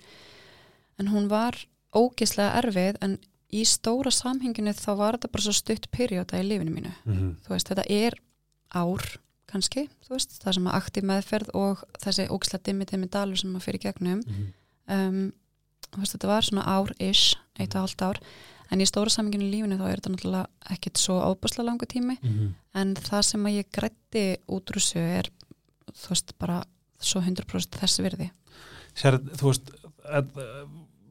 en hún var ógislega erfið en í stóra samhenginu þá var þetta bara svo stutt perjóta í lífinu mínu Mhm. þú veist, þetta er ár kannski, þú veist, það sem að aktíf meðferð og þessi ógislega dimmi dimmi dalur sem maður fyrir gegnum Mhm. um, þú veist, þetta var svona ár-ish, eitt og hálft ár en í stóra saminginu í lífinu þá er þetta náttúrulega ekkit svo ábúslega langu tími Mhm. en það sem að ég grætti út úr þessu er þú veist, bara svo 100% þessi virði Sér, þú veist að, uh,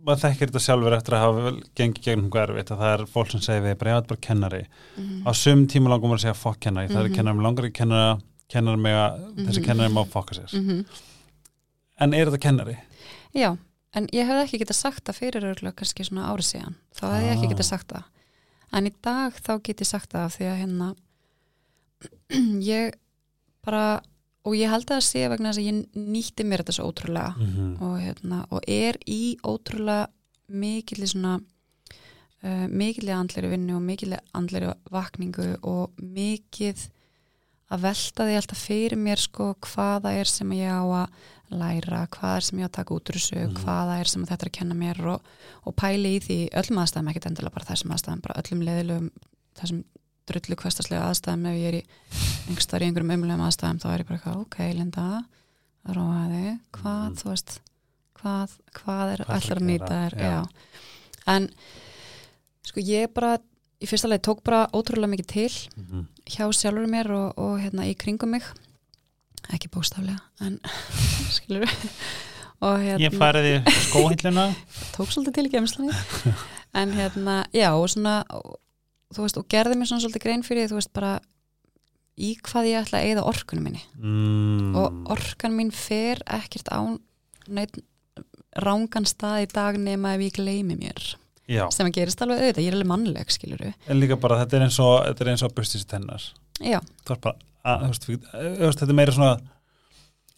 maður þekkir þetta sjálfur eftir að hafa gengið gegnum hvað erfitt að það er fólk sem segir við þetta er bara kennari mm á sum tíma langum maður að segja fokk kennari, það er Mhm. kennari með langar ekki kennara kennari með að þessi Mhm. kennari má fokka sér -hmm. en er þetta kennari? Já, en ég hefði ekki getað sagt það fyrir örgulega kannski svona árið síðan þá hefði ég ekki Ah. getað sagt það en í dag þá get ég sagt það af því að hérna (clears throat) ég bara og ég held að það sé vegna þess að ég nýtti mér þetta svo ótrúlega Mhm. og, hérna, og er í ótrúlega mikilli svona uh, mikilli andleri vinnu og mikilli andleri vakningu og mikið að velta því alltaf fyrir mér sko hvaða er sem ég á að læra, hvað er sem ég á að taka út úr þessu, Mhm. hvaða er sem þetta er að kenna mér og, og pæli í því öllum aðstæðum, ekkert endilega bara þessum aðstæðum bara öllum leðilegum, þessum drullu kvestaslega aðstæðum ef ég er í einhverstaðar í einhverjum umlegum aðstæðum þá er ég bara eitthvað, ok, Linda róaði, hvað, Mhm. þú veist hvað, hvað er allar að nýta þér Já. já. en sko ég bara í fyrsta leið tók bara ótrúlega mikið til Mhm. hjá sjálfur mér og, og hérna í kringum mig ekki bóstaflega en (laughs) skilur og hérna Ég farið í skóhilluna (laughs) tók svolítið til í gemslinni en hérna, já og svona og, þú veist, og gerði mér svona svolítið grein fyrir því, þú veist, bara í hvað ég ætla að eyða orkunum minni. Mm. og orkan mín fer ekkert á neitt rángan stað í dag nema ef ég gleymi mér. Já, sem að gerist alveg auðvitað, ég er alveg mannleg skiluru, en líka bara þetta er eins og þetta er eins og bustis tennar já, þú veist bara, að, þú veist, þetta er meira svona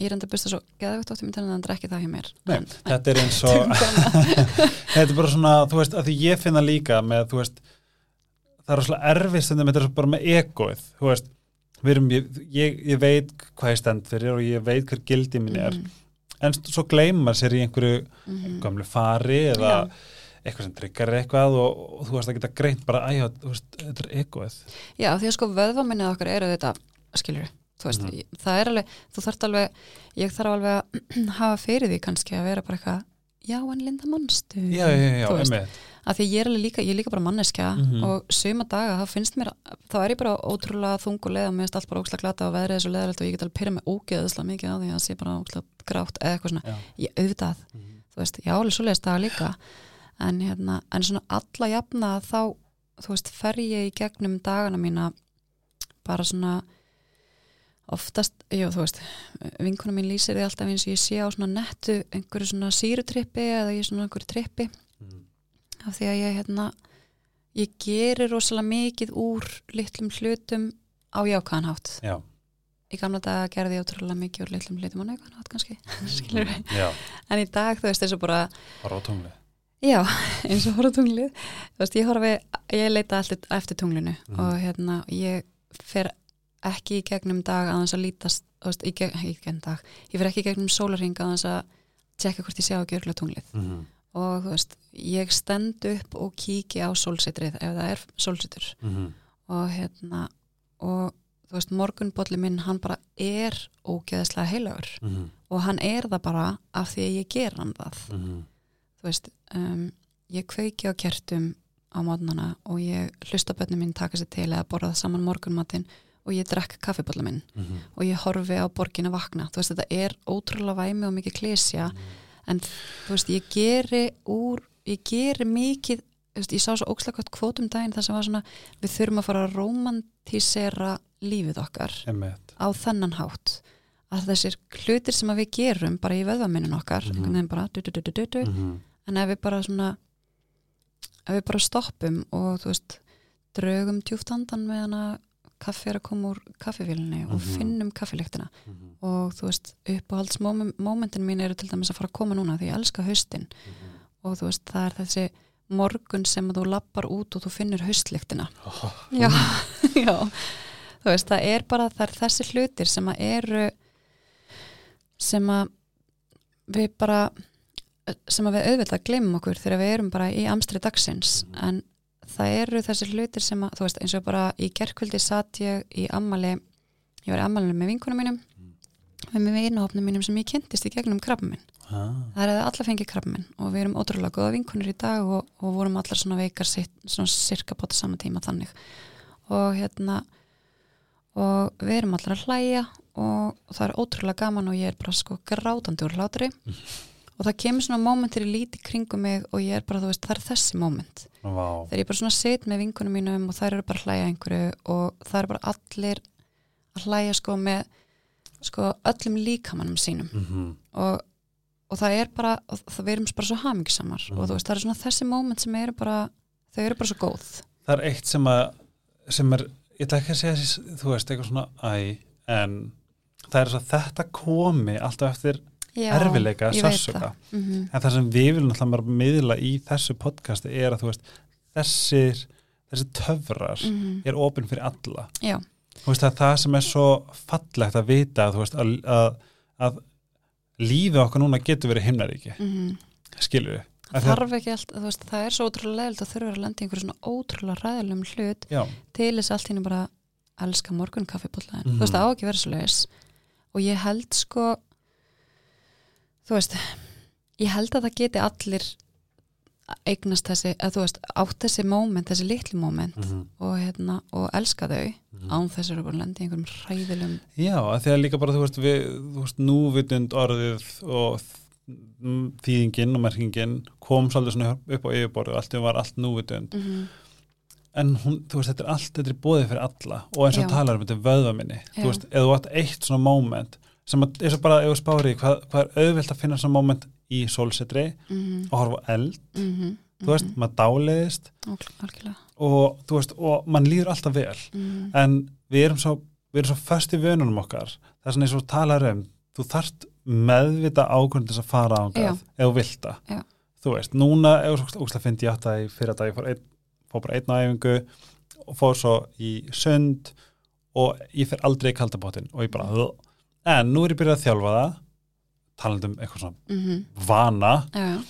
ég er enda að busta svo geðvægt ótt í myndinu en það er ekki það hjá mér. Nei, en, þetta er eins og (laughs) (laughs) þetta er bara svona, þú veist, að því ég finna líka með, þú veist það er svona erfið stundum, þetta er bara með egoið, þú veist erum, ég, ég, ég veit hvað ég stend fyrir og ég veit hver gildi mín er. Mhm, en svo gleyma sér í einhverju mhm. gamlu fari eða Já. eitthvað sem tryggar eitthvað og, og þú veist að geta greint bara, æjá, þetta er egoið. Já, því að sko vöðvaminnið okkar eru þetta, skilur þú veist, ég, það er alveg þú þarft alveg, ég þarf alveg að (clears throat) hafa fyrir því kannski að vera bara eitthvað já, en Linda manstu? Já, já, já, veist, einmitt að því ég er líka, ég er líka bara manneskja Mhm. og suma daga, þá finnst mér þá er ég bara ótrúlega þung og leið og mér finnst allt bara ókslega glata og veðrið er svo leðalegt og ég get alveg pyrra mig ógeðislega mikið á því að það sé bara ókslega grátt eða eitthvað svona, Já. ég auðvitað Mhm. þú veist, ég á alveg svo leiðist daga líka en hérna, en svona alla jafna þá, þú veist, fer ég í gegnum dagana mína bara svona oftast, jú, þú veist vinkona mín lýsir því alltaf eins og ég sé á svona nettu einhverju svona sírutrippi eða ég svona einhverju trippi. Af því að ég hérna ég gerir rosalega mikið úr litlum hlutum á jákvæðan hátt. Já, í gamla daga gerði ég ótrúlega mikið úr litlum hlutum á neikvæðan hátt kannski. (laughs) Já, en í dag þú veist þessu bara bara á tungli já, (laughs) eins og horfa tunglið. Veist, ég horfi, ég leita alltaf eftir tunglinu Mhm. og hérna ég fer ekki í gegnum dag að þess að lítast, veist, í, geg, í gegnum dag. Ég fer ekki í gegnum sólarring að þess að tjekka hvort ég sé á ekki örgulega tunglið. Mhm. Og þú veist, ég stend upp og kíki á sólsetrið ef það er sólsetur Mhm. og hérna og þú veist, morgunbolli minn hann bara er ógeðslega heilagur Mhm. og hann er það bara af því að ég ger hann það Mhm. þú veist, um, ég kveiki á kertum á mótnana og ég hlusta bönni mín taka sér til eða borða saman morgunmatinn og ég drekk kaffibólla minn Mhm. og ég horfi á borgin að vakna þú veist, þetta er ótrúlega væmi og mikið klesja en þú veist, ég geri úr, ég geri mikið veist, ég sá svo ókslega gott kvótum daginn þar sem var svona, við þurfum að fara að romantísera lífið okkar einmitt á þennan hátt að þessir hlutir sem við gerum bara í vöðvaminin okkar Mhm. einhvern veginn bara du, du, du, du, Mhm. en ef við bara svona ef við bara stoppum og þú veist draugum djúft andan meðan að kaffi er að koma úr kaffivílinni og Mhm. finnum kaffilyktina Mhm. og þú veist uppáhaldsmomentin mín eru til dæmis að fara að koma núna því ég elska haustin Mhm. og þú veist það er þessi morgun sem þú lappar út og þú finnur haustlyktina Oh, (laughs) já, (laughs) já þú veist það er bara það er þessi hlutir sem að eru sem að við bara sem að við auðvitað glemum okkur þegar við erum bara í amstri dagsins en það eru þessi hlutir sem að þú veist eins og bara í gerkvöldi satt ég í ammali ég var í ammalinu með vinkunum mínum með með vinahopnum mínum sem ég kynntist í gegnum krabba minn ah. það er að alla fengið krabba minn og við erum ótrúlega góða vinkunir í dag og, og vorum allar svona veikar sitt, svona cirka bóta sama tíma þannig. Og hérna og við erum allar að hlæja og, og það er ótrúlega gaman og ég er bara sko grátandi úr hlátri (laughs) og það kemur svona mómentir í líti kringum mig og ég er bara, þú veist, það er þessi móment Vá. þegar ég bara svona set með vinkunum mínum og þær eru bara að hlæja einhverju og það eru bara allir að hlæja sko með sko öllum líkamannum sínum Mhm. og, og það er bara það við erum bara svo hamingsamar Mhm. og þú veist, það eru svona þessi móment sem eru bara þau eru bara svo góð það er eitt sem að sem er, ég ætla ekki að segja þú veist, eitthvað svona æ, en það er svo að þetta komi alltaf eftir Já, erfileika, sársöka það. Mhm. en það sem við viljum alltaf bara miðla í þessu podcasti er að þú veist þessir, þessi töfrar Mhm. er opinn fyrir alla Já, þú veist að það sem er svo fallegt að vita þú veist, að, að, að lífið okkar núna getur verið himnaríki mhm. skilur við það þarf ekki allt, þú veist, það er svo ótrúlega leðilt að þurfa að lenda í einhverju svona ótrúlega ræðilegum hlut já, til þess allt hérna bara elska morgun kaffibóllaðin, Mhm. þú veist, það á ekki að vera svo leiðis og ég held sko þú veist ég held að það geti allir eignast þessi, að þú veist átt þessi moment, þessi litlu moment mm og hérna, og elska þau -hmm. án þess að eru bara að lenda í einhverjum hræðilegum Já, því að líka bara, þú veist, við, þú veist, núvitund orðið og þýðingin og merkingin kom svolítið svona upp á yfirborðu allt var allt núvitund. mm -hmm. En hún, þú veist, þetta er allt, þetta er bóðið fyrir alla og eins og Já. talar um þetta er vöðvaminni. Þú veist, eða þú átt eitt svona moment sem að, eins og bara, þú spári, hvað, hvað er auðvelt að finna svona moment í sólsetri og horfa eld, Mhm. þú veist, maður dáleiðist algjörlega og, þú veist, og mann líður alltaf vel. Mhm. en við erum svo, við erum svo föst í vönunum okkar það er svona eins og talar um þú þarft meðvita þess að fara á Já. það, ef þú vilt það Já. þú veist, núna, þú óslega fyndi ég það í fyrir dag, ég fór, ein, fór bara einn æfingu og fór svo í sund og ég fer aldrei í kaldabótin og ég bara, "Ugh." En nú er ég byrjað að þjálfa það talandi um eitthvað svona Mhm. vana. Já, já,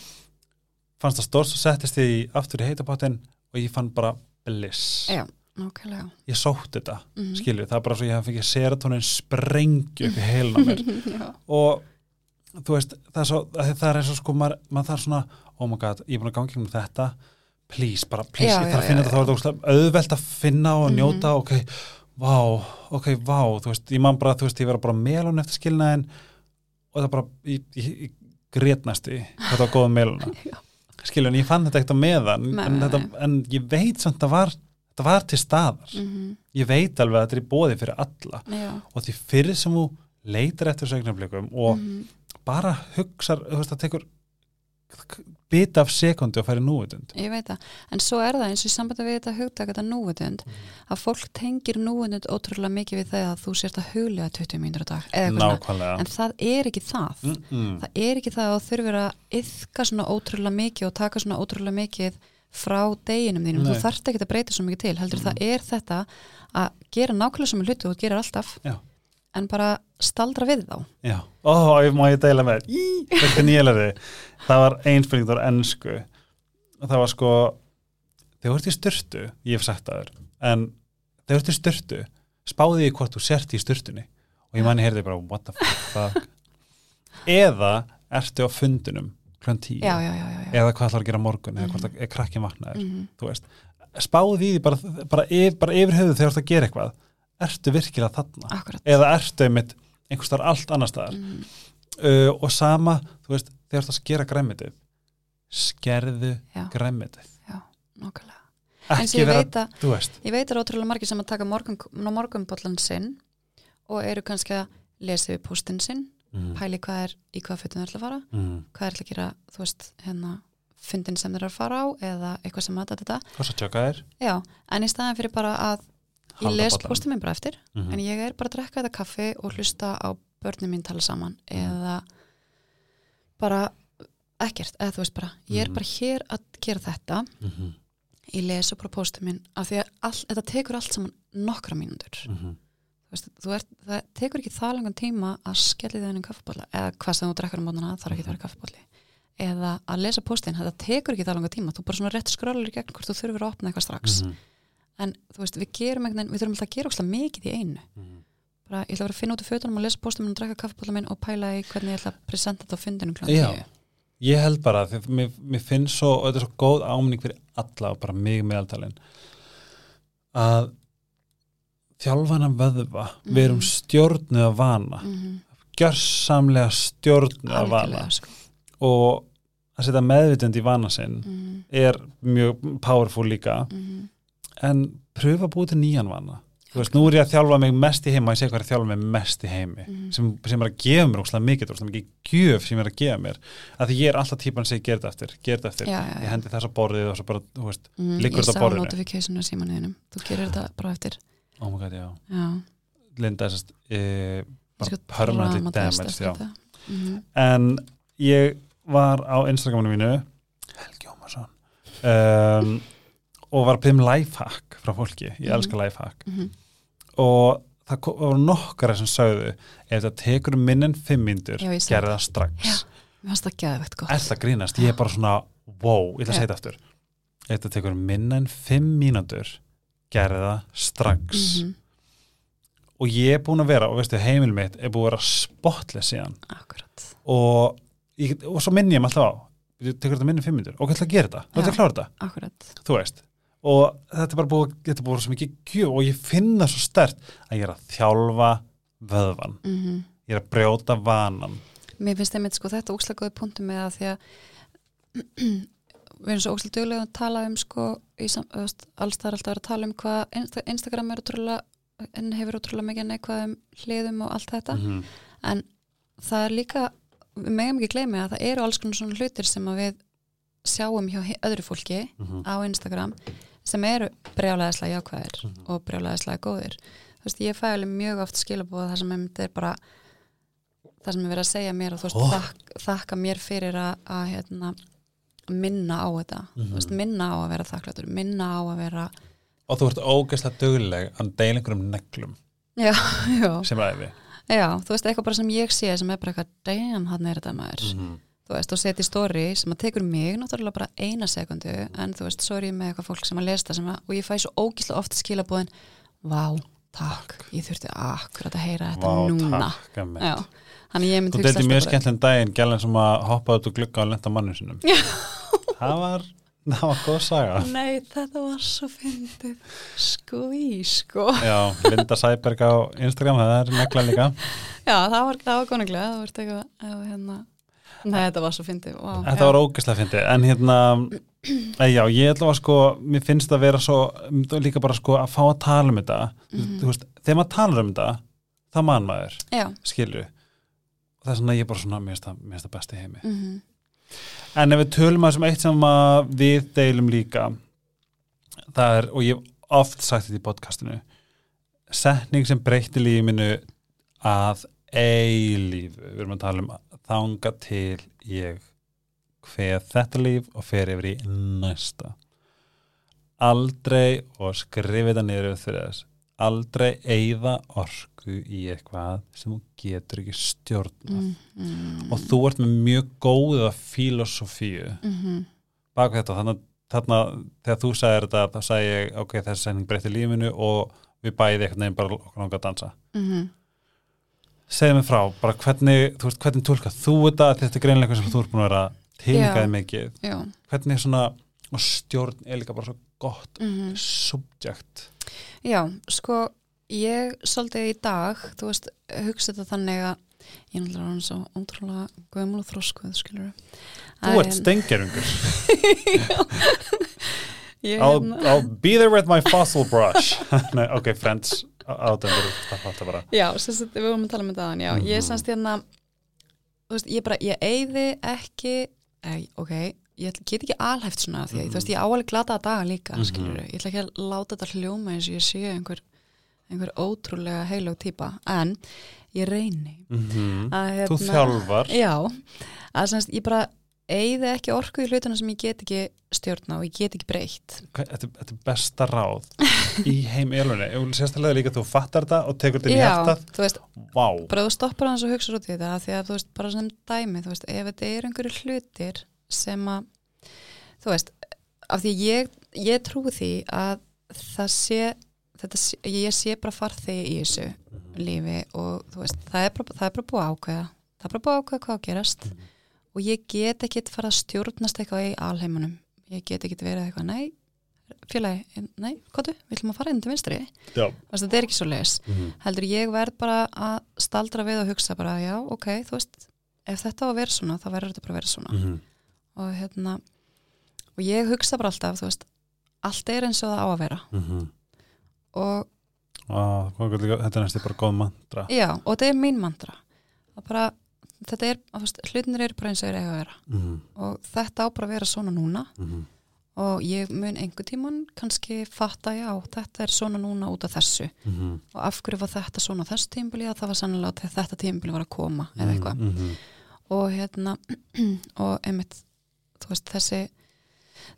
fannst það stórt, svo settist ég í aftur í heitabótin og ég fann bara bliss. Já, nákvæmlega. Ég sótt þetta, Mhm. skilju það er bara svo ég hef fikið serotonin sprengju upp í heilin á mér. (laughs) Og þú veist, það er, svo, það er eins og sko maður, maður þarf svona, oh my god ég er búin að ganga um þetta, please bara please, Já, ég þarf já, að finna já, þetta, þá er þetta ógeðslega auðvelt að finna og Mhm. njóta ok, vá, ok, vá þú veist, ég man bara, þú veist, ég verða bara melun eftir skilnaðin og það bara ég, ég, ég grét næstu þetta var góða meluna (laughs) Já. skilju, en ég fann þetta ekkert á meðan Nei, en, þetta, en ég veit samt að var þetta var til staðar, Mhm. ég veit alveg að þetta er í bóði fyrir alla Já. og því fyrir sem þú leitar eftir sögnablikum og Mhm. bara hugsar, þú veist, það tekur bita af sekundi og færi núvitund. Ég veit það, en svo er það eins og í sambandi við þetta hugtak, þetta núvitund að fólk tengir núvitund ótrúlega mikið við að þú sért að huglega 20 mínútur á dag en það er ekki það. Mm -mm. það er ekki það að þú þurfir að yfka svona ótrúlega mikið og taka svona ótrúlega mikið frá deginum þínum, Nei. þú þarft ekki að breyta svo mikið til, heldur það er þetta að gera nákvæmlega sem hluti og gerir alltaf. Já. En bara staldra við þá. Já, ó, ég má ég deila með? Þér. Það var einspilning á ennsku og það var sko þegar þú ert í styrtu, ég hef sagt það þér en þegar þú ert í styrtu spáði ég hvort þú sért í styrtunni og ég manni heyrði bara, what the fuck? Eða ertu á fundunum klukkan tíu? Já, já, já, eða hvað ætlar að gera morgun eða hvort að krakkin vaknaður þú veist, spáði því bara, bara, yfir, bara yfir höfuð þegar þú ert að gera eitthvað ertu virkilega þarna? Akkurat. Eða ertu einmitt einhvers þar allt annar staðar? Mhm. uh, og sama, þú veist, þegar þú ert að skera græmitið skerðu græmitið eins og ég veit að Ég veit að það er ótrúlega margir sem að taka morgun, morgunbollan sinn og eru kannski að lesa við pústinn sinn, mm. pæli hvað er í hvað fötum þeir ætla að fara, mm. hvað er að gera, þú veist, hérna fundin sem þeir eru að fara á eða eitthvað sem að þetta, hvað svo tjöka þér já, en í staðan fyrir bara að ég les pústinn minn bara eftir, Mhm. en ég er bara að drekka þetta kaffi og hlusta á börnum mín tala saman eða bara ekkert, eða þú veist bara, ég er Mhm. bara hér að gera þetta Mhm. ég les og bara póstum minn af því að all, þetta tekur allt saman nokkra Mhm. veist, þú ert, það tekur ekki það langan tíma að skelli þennan kaffibólla eða hvað sem þú drekkar um mótana, þarf ekki að vera kaffibólli eða að lesa póstinn, þetta tekur ekki það langan tíma, þú bara svona rétt skrólar í gegn hvort þú þurfur að opna eitthvað strax Mhm. En þú veist, við gerum eitthvað, við þurfum alltaf að gera óslega mikið í einu Mhm. bara, ég ætla að vera að finna út í fötunum og lesa minn og drekka kaffibólla minn og pæla í hvernig ég ætla að presenta þetta á fundinum klán Já. ég held bara því mér, mér finnst svo, og þetta er svo góð áminning fyrir alla og bara mig meðaltalinn að þjálfana vöðva við erum Mhm. stjórnuð að vana mm -hmm. gjörsamlega stjórnuð að vana sko. og að setja meðvitund í vana sinn mm er mjög powerful líka -hmm. En pröfa að búið til nýjan vana þú veist, nú er ég að þjálfa mig mest í heima ég sé hvað er að þjálfa mig mest í heimi Mhm. sem, sem er að gefa mér óslega mikið óslega mikið gjöf sem er að gefa mér að því ég er alltaf típan sem ég gerði eftir, gerði eftir já, já, já. ég hendi þessa borðið og svo bara, þú veist Mm, liggur ég þetta á sá borðinu. notificationu á símanuðinum þú gerir þetta bara eftir oh my god, já, já, Linda sérst e, bara Sko, permanently dramatist damaged. Mhm. en ég var á Instagraminu mínu Helgi Ómarsson um, og var að byrja um lifehack frá fólki, ég Mhm. elska lifehack. Mhm. og það var nokkara sem sögðu ef það tekur minn en fimm sá gerði það. strax. Já. mér fannst það geðvegt gott. Er það grínast, ég er bara svona wow, ég ætla að segja þetta aftur. Ef það tekur minn en fimm mínútur gerði það strax. Mhm. og ég er búin að vera, og veistu, heimil mitt er búin að vera spotless síðan. Akkurat. Og, ég, og svo minn ég mig alltaf á tekur þetta minn en fimm mínútur, og hvað ætla að gera þetta, hvað ætla að klára þetta, akkurat. Þú veist og þetta er bara búið, þetta er búið svo mikið gjöf og ég finna svo stert að ég er að þjálfa vöðvan mm ég er að brjóta vanan. Mér finnst einmitt sko þetta ókslega góði punktu með það því að (clears throat) við erum svo ókslega duglega að tala um sko í sam, öst, alls það er alltaf að að tala um hvað Insta, Instagram er útrúlega en hefur útrúlega mikið neikvæðum hliðum og allt þetta. -hmm. en það er líka við megum ekki gleymi að það eru alls konar svona hlutir sem að við sjáum hjá öðru fólki Mhm. á Instagram sem eru brjálæðislega jákvæðir Mhm. og brjálæðislega góðir þú veist, ég fæ alveg mjög oft skilabóð það sem er bara það sem er verið að segja mér og þú veist, Oh. þak, þakka mér fyrir að, að hérna, minna á þetta Mhm. þú veist, minna á að vera þakklætur minna á að vera og þú ert ógeðslega dugleg að deila einhverjum neglum já, (laughs) já, sem ræði já, þú veist, eitthvað bara sem ég sé sem er bara eitthvað, damn, hann er þetta maður -hmm. Þú veist, og setja í story sem að tekur mig náttúrulega bara eina sekundu en þú veist, ég með eitthvað fólk sem að lesa það sem að, og ég fæ svo ógísla ofta skilabúðin Vá, takk, ég þurfti akkurat að heyra þetta Vá, núna. takk. Já, þannig ég myndi Þú deildi mjög skemmtilegum daginn gælan sem að hoppa út og glugga á lenda mannu sinum það var, það var góð saga. Nei, þetta var svo fyndið. Skví, sko. Já, Linda Sæberg á Instagram það er negla líka. Já, það var, það var konunglega, Nei, þetta var svo fyndið wow, Þetta var ógeðslega fyndi en hérna, ei, (clears throat) já, ég ætla að sko mér finnst að vera svo líka bara sko að fá að tala um þetta. Mhm. þú veist, þegar maður talar um þetta það mann maður, skilju og það er svona, ég er bara svona, mér finnst það, besti heimi. Mhm, En ef við tölum að sem eitt sem að við deilum líka það er, og ég hef oft sagt þetta í podcastinu setning sem breytti lífinu að eilífu, við erum að tala um þanga til ég hveð þetta líf og fer yfir í næsta. Aldrei og skrifa þetta niður fyrir þess aldrei eigða orku í eitthvað sem þú getur ekki stjórnað. Mhm, og þú ert með mjög góða filosofíu mhm, bak við þetta. Þannig þarna þegar þú sagðir þetta þá sagði ég ok, þessi sending breytti lífinu og við bæði eitthvað nefn bara okkur langa að dansa. Mhm. Segðu mig frá, bara hvernig þú veist, hvernig tólka þú þetta, þetta er greinlega eitthvað sem þú ert búin að vera tilgaði Já. mikið. Já, hvernig svona, og stjórn er líka bara svo gott mhm. subject. Já, sko, ég svolítið í dag, þú veist, hugsa þetta þannig að ég er náttúrulega hann svo ótrúlega gömul og þroskuð, skilur þú ert stengeringur (laughs) Ég, I'll, hérna, I'll be there with my fossil brush. (laughs) Nei, ok, friends bara já, sagt, við vorum að tala um þetta aðan, já, ég er Mhm. semst hérna, þú veist, ég bara, ég eyði ekki, ei, ok, ég get ekki alhæft svona því að, þú veist, ég áalið glataða daga líka, Mhm. skilur ég ætla ekki að láta þetta hljóma eins og ég sé einhver, einhver ótrúlega heilög típa, en ég reyni mm að, hérna, þú þjálfar. Já, að semst, ég bara eigði ekki orku í hlutuna sem ég get ekki stjórna og ég get ekki breytt. Þetta, þetta er besta ráð í heim elunni, sérstaklega líka þú fattar þetta og tekur þetta í Já, hjartað. þú veist, vá, bara þú stoppar hans og hugsa út í þetta því að þú veist, bara sem dæmi, veist, ef þetta er einhverju hlutir sem að þú veist, af því ég ég trúi því að það sé, þetta ég sé bara farþegi í þessu lífi og þú veist, það er bara, það er bara búið ákveða. Það er bara búið ákveða hvað að gerast og ég get ekkit fara að stjórnast eitthvað í alheimunum, ég get ekkit verið eitthvað, nei, félagi nei, hvað við ætlum að fara inn til vinstri. Þetta er ekki svo leis Mhm. heldur ég verð bara að staldra við og hugsa bara, já, ok, þú veist ef þetta á að vera svona, þá verður þetta bara að vera svona. Mhm. og hérna og ég hugsa bara alltaf, þú veist allt er eins og það á að vera. Og Á, hvað er líka- þetta er næstu bara góð mantra. Já, og þetta er mín mantra. Og bara, þetta er, hlutinir eru bara eins og þeir eiga að vera Mhm. og þetta á bara að vera svona núna Mhm. og ég mun einhver tíman kannski fatta, já, þetta er svona núna út af þessu Mhm. og af hverju var þetta svona þessu tímbili að það var sannlega að þetta tímbili var að koma eða eitthvað Mhm. og hérna (clears throat) og einmitt, veist, þessi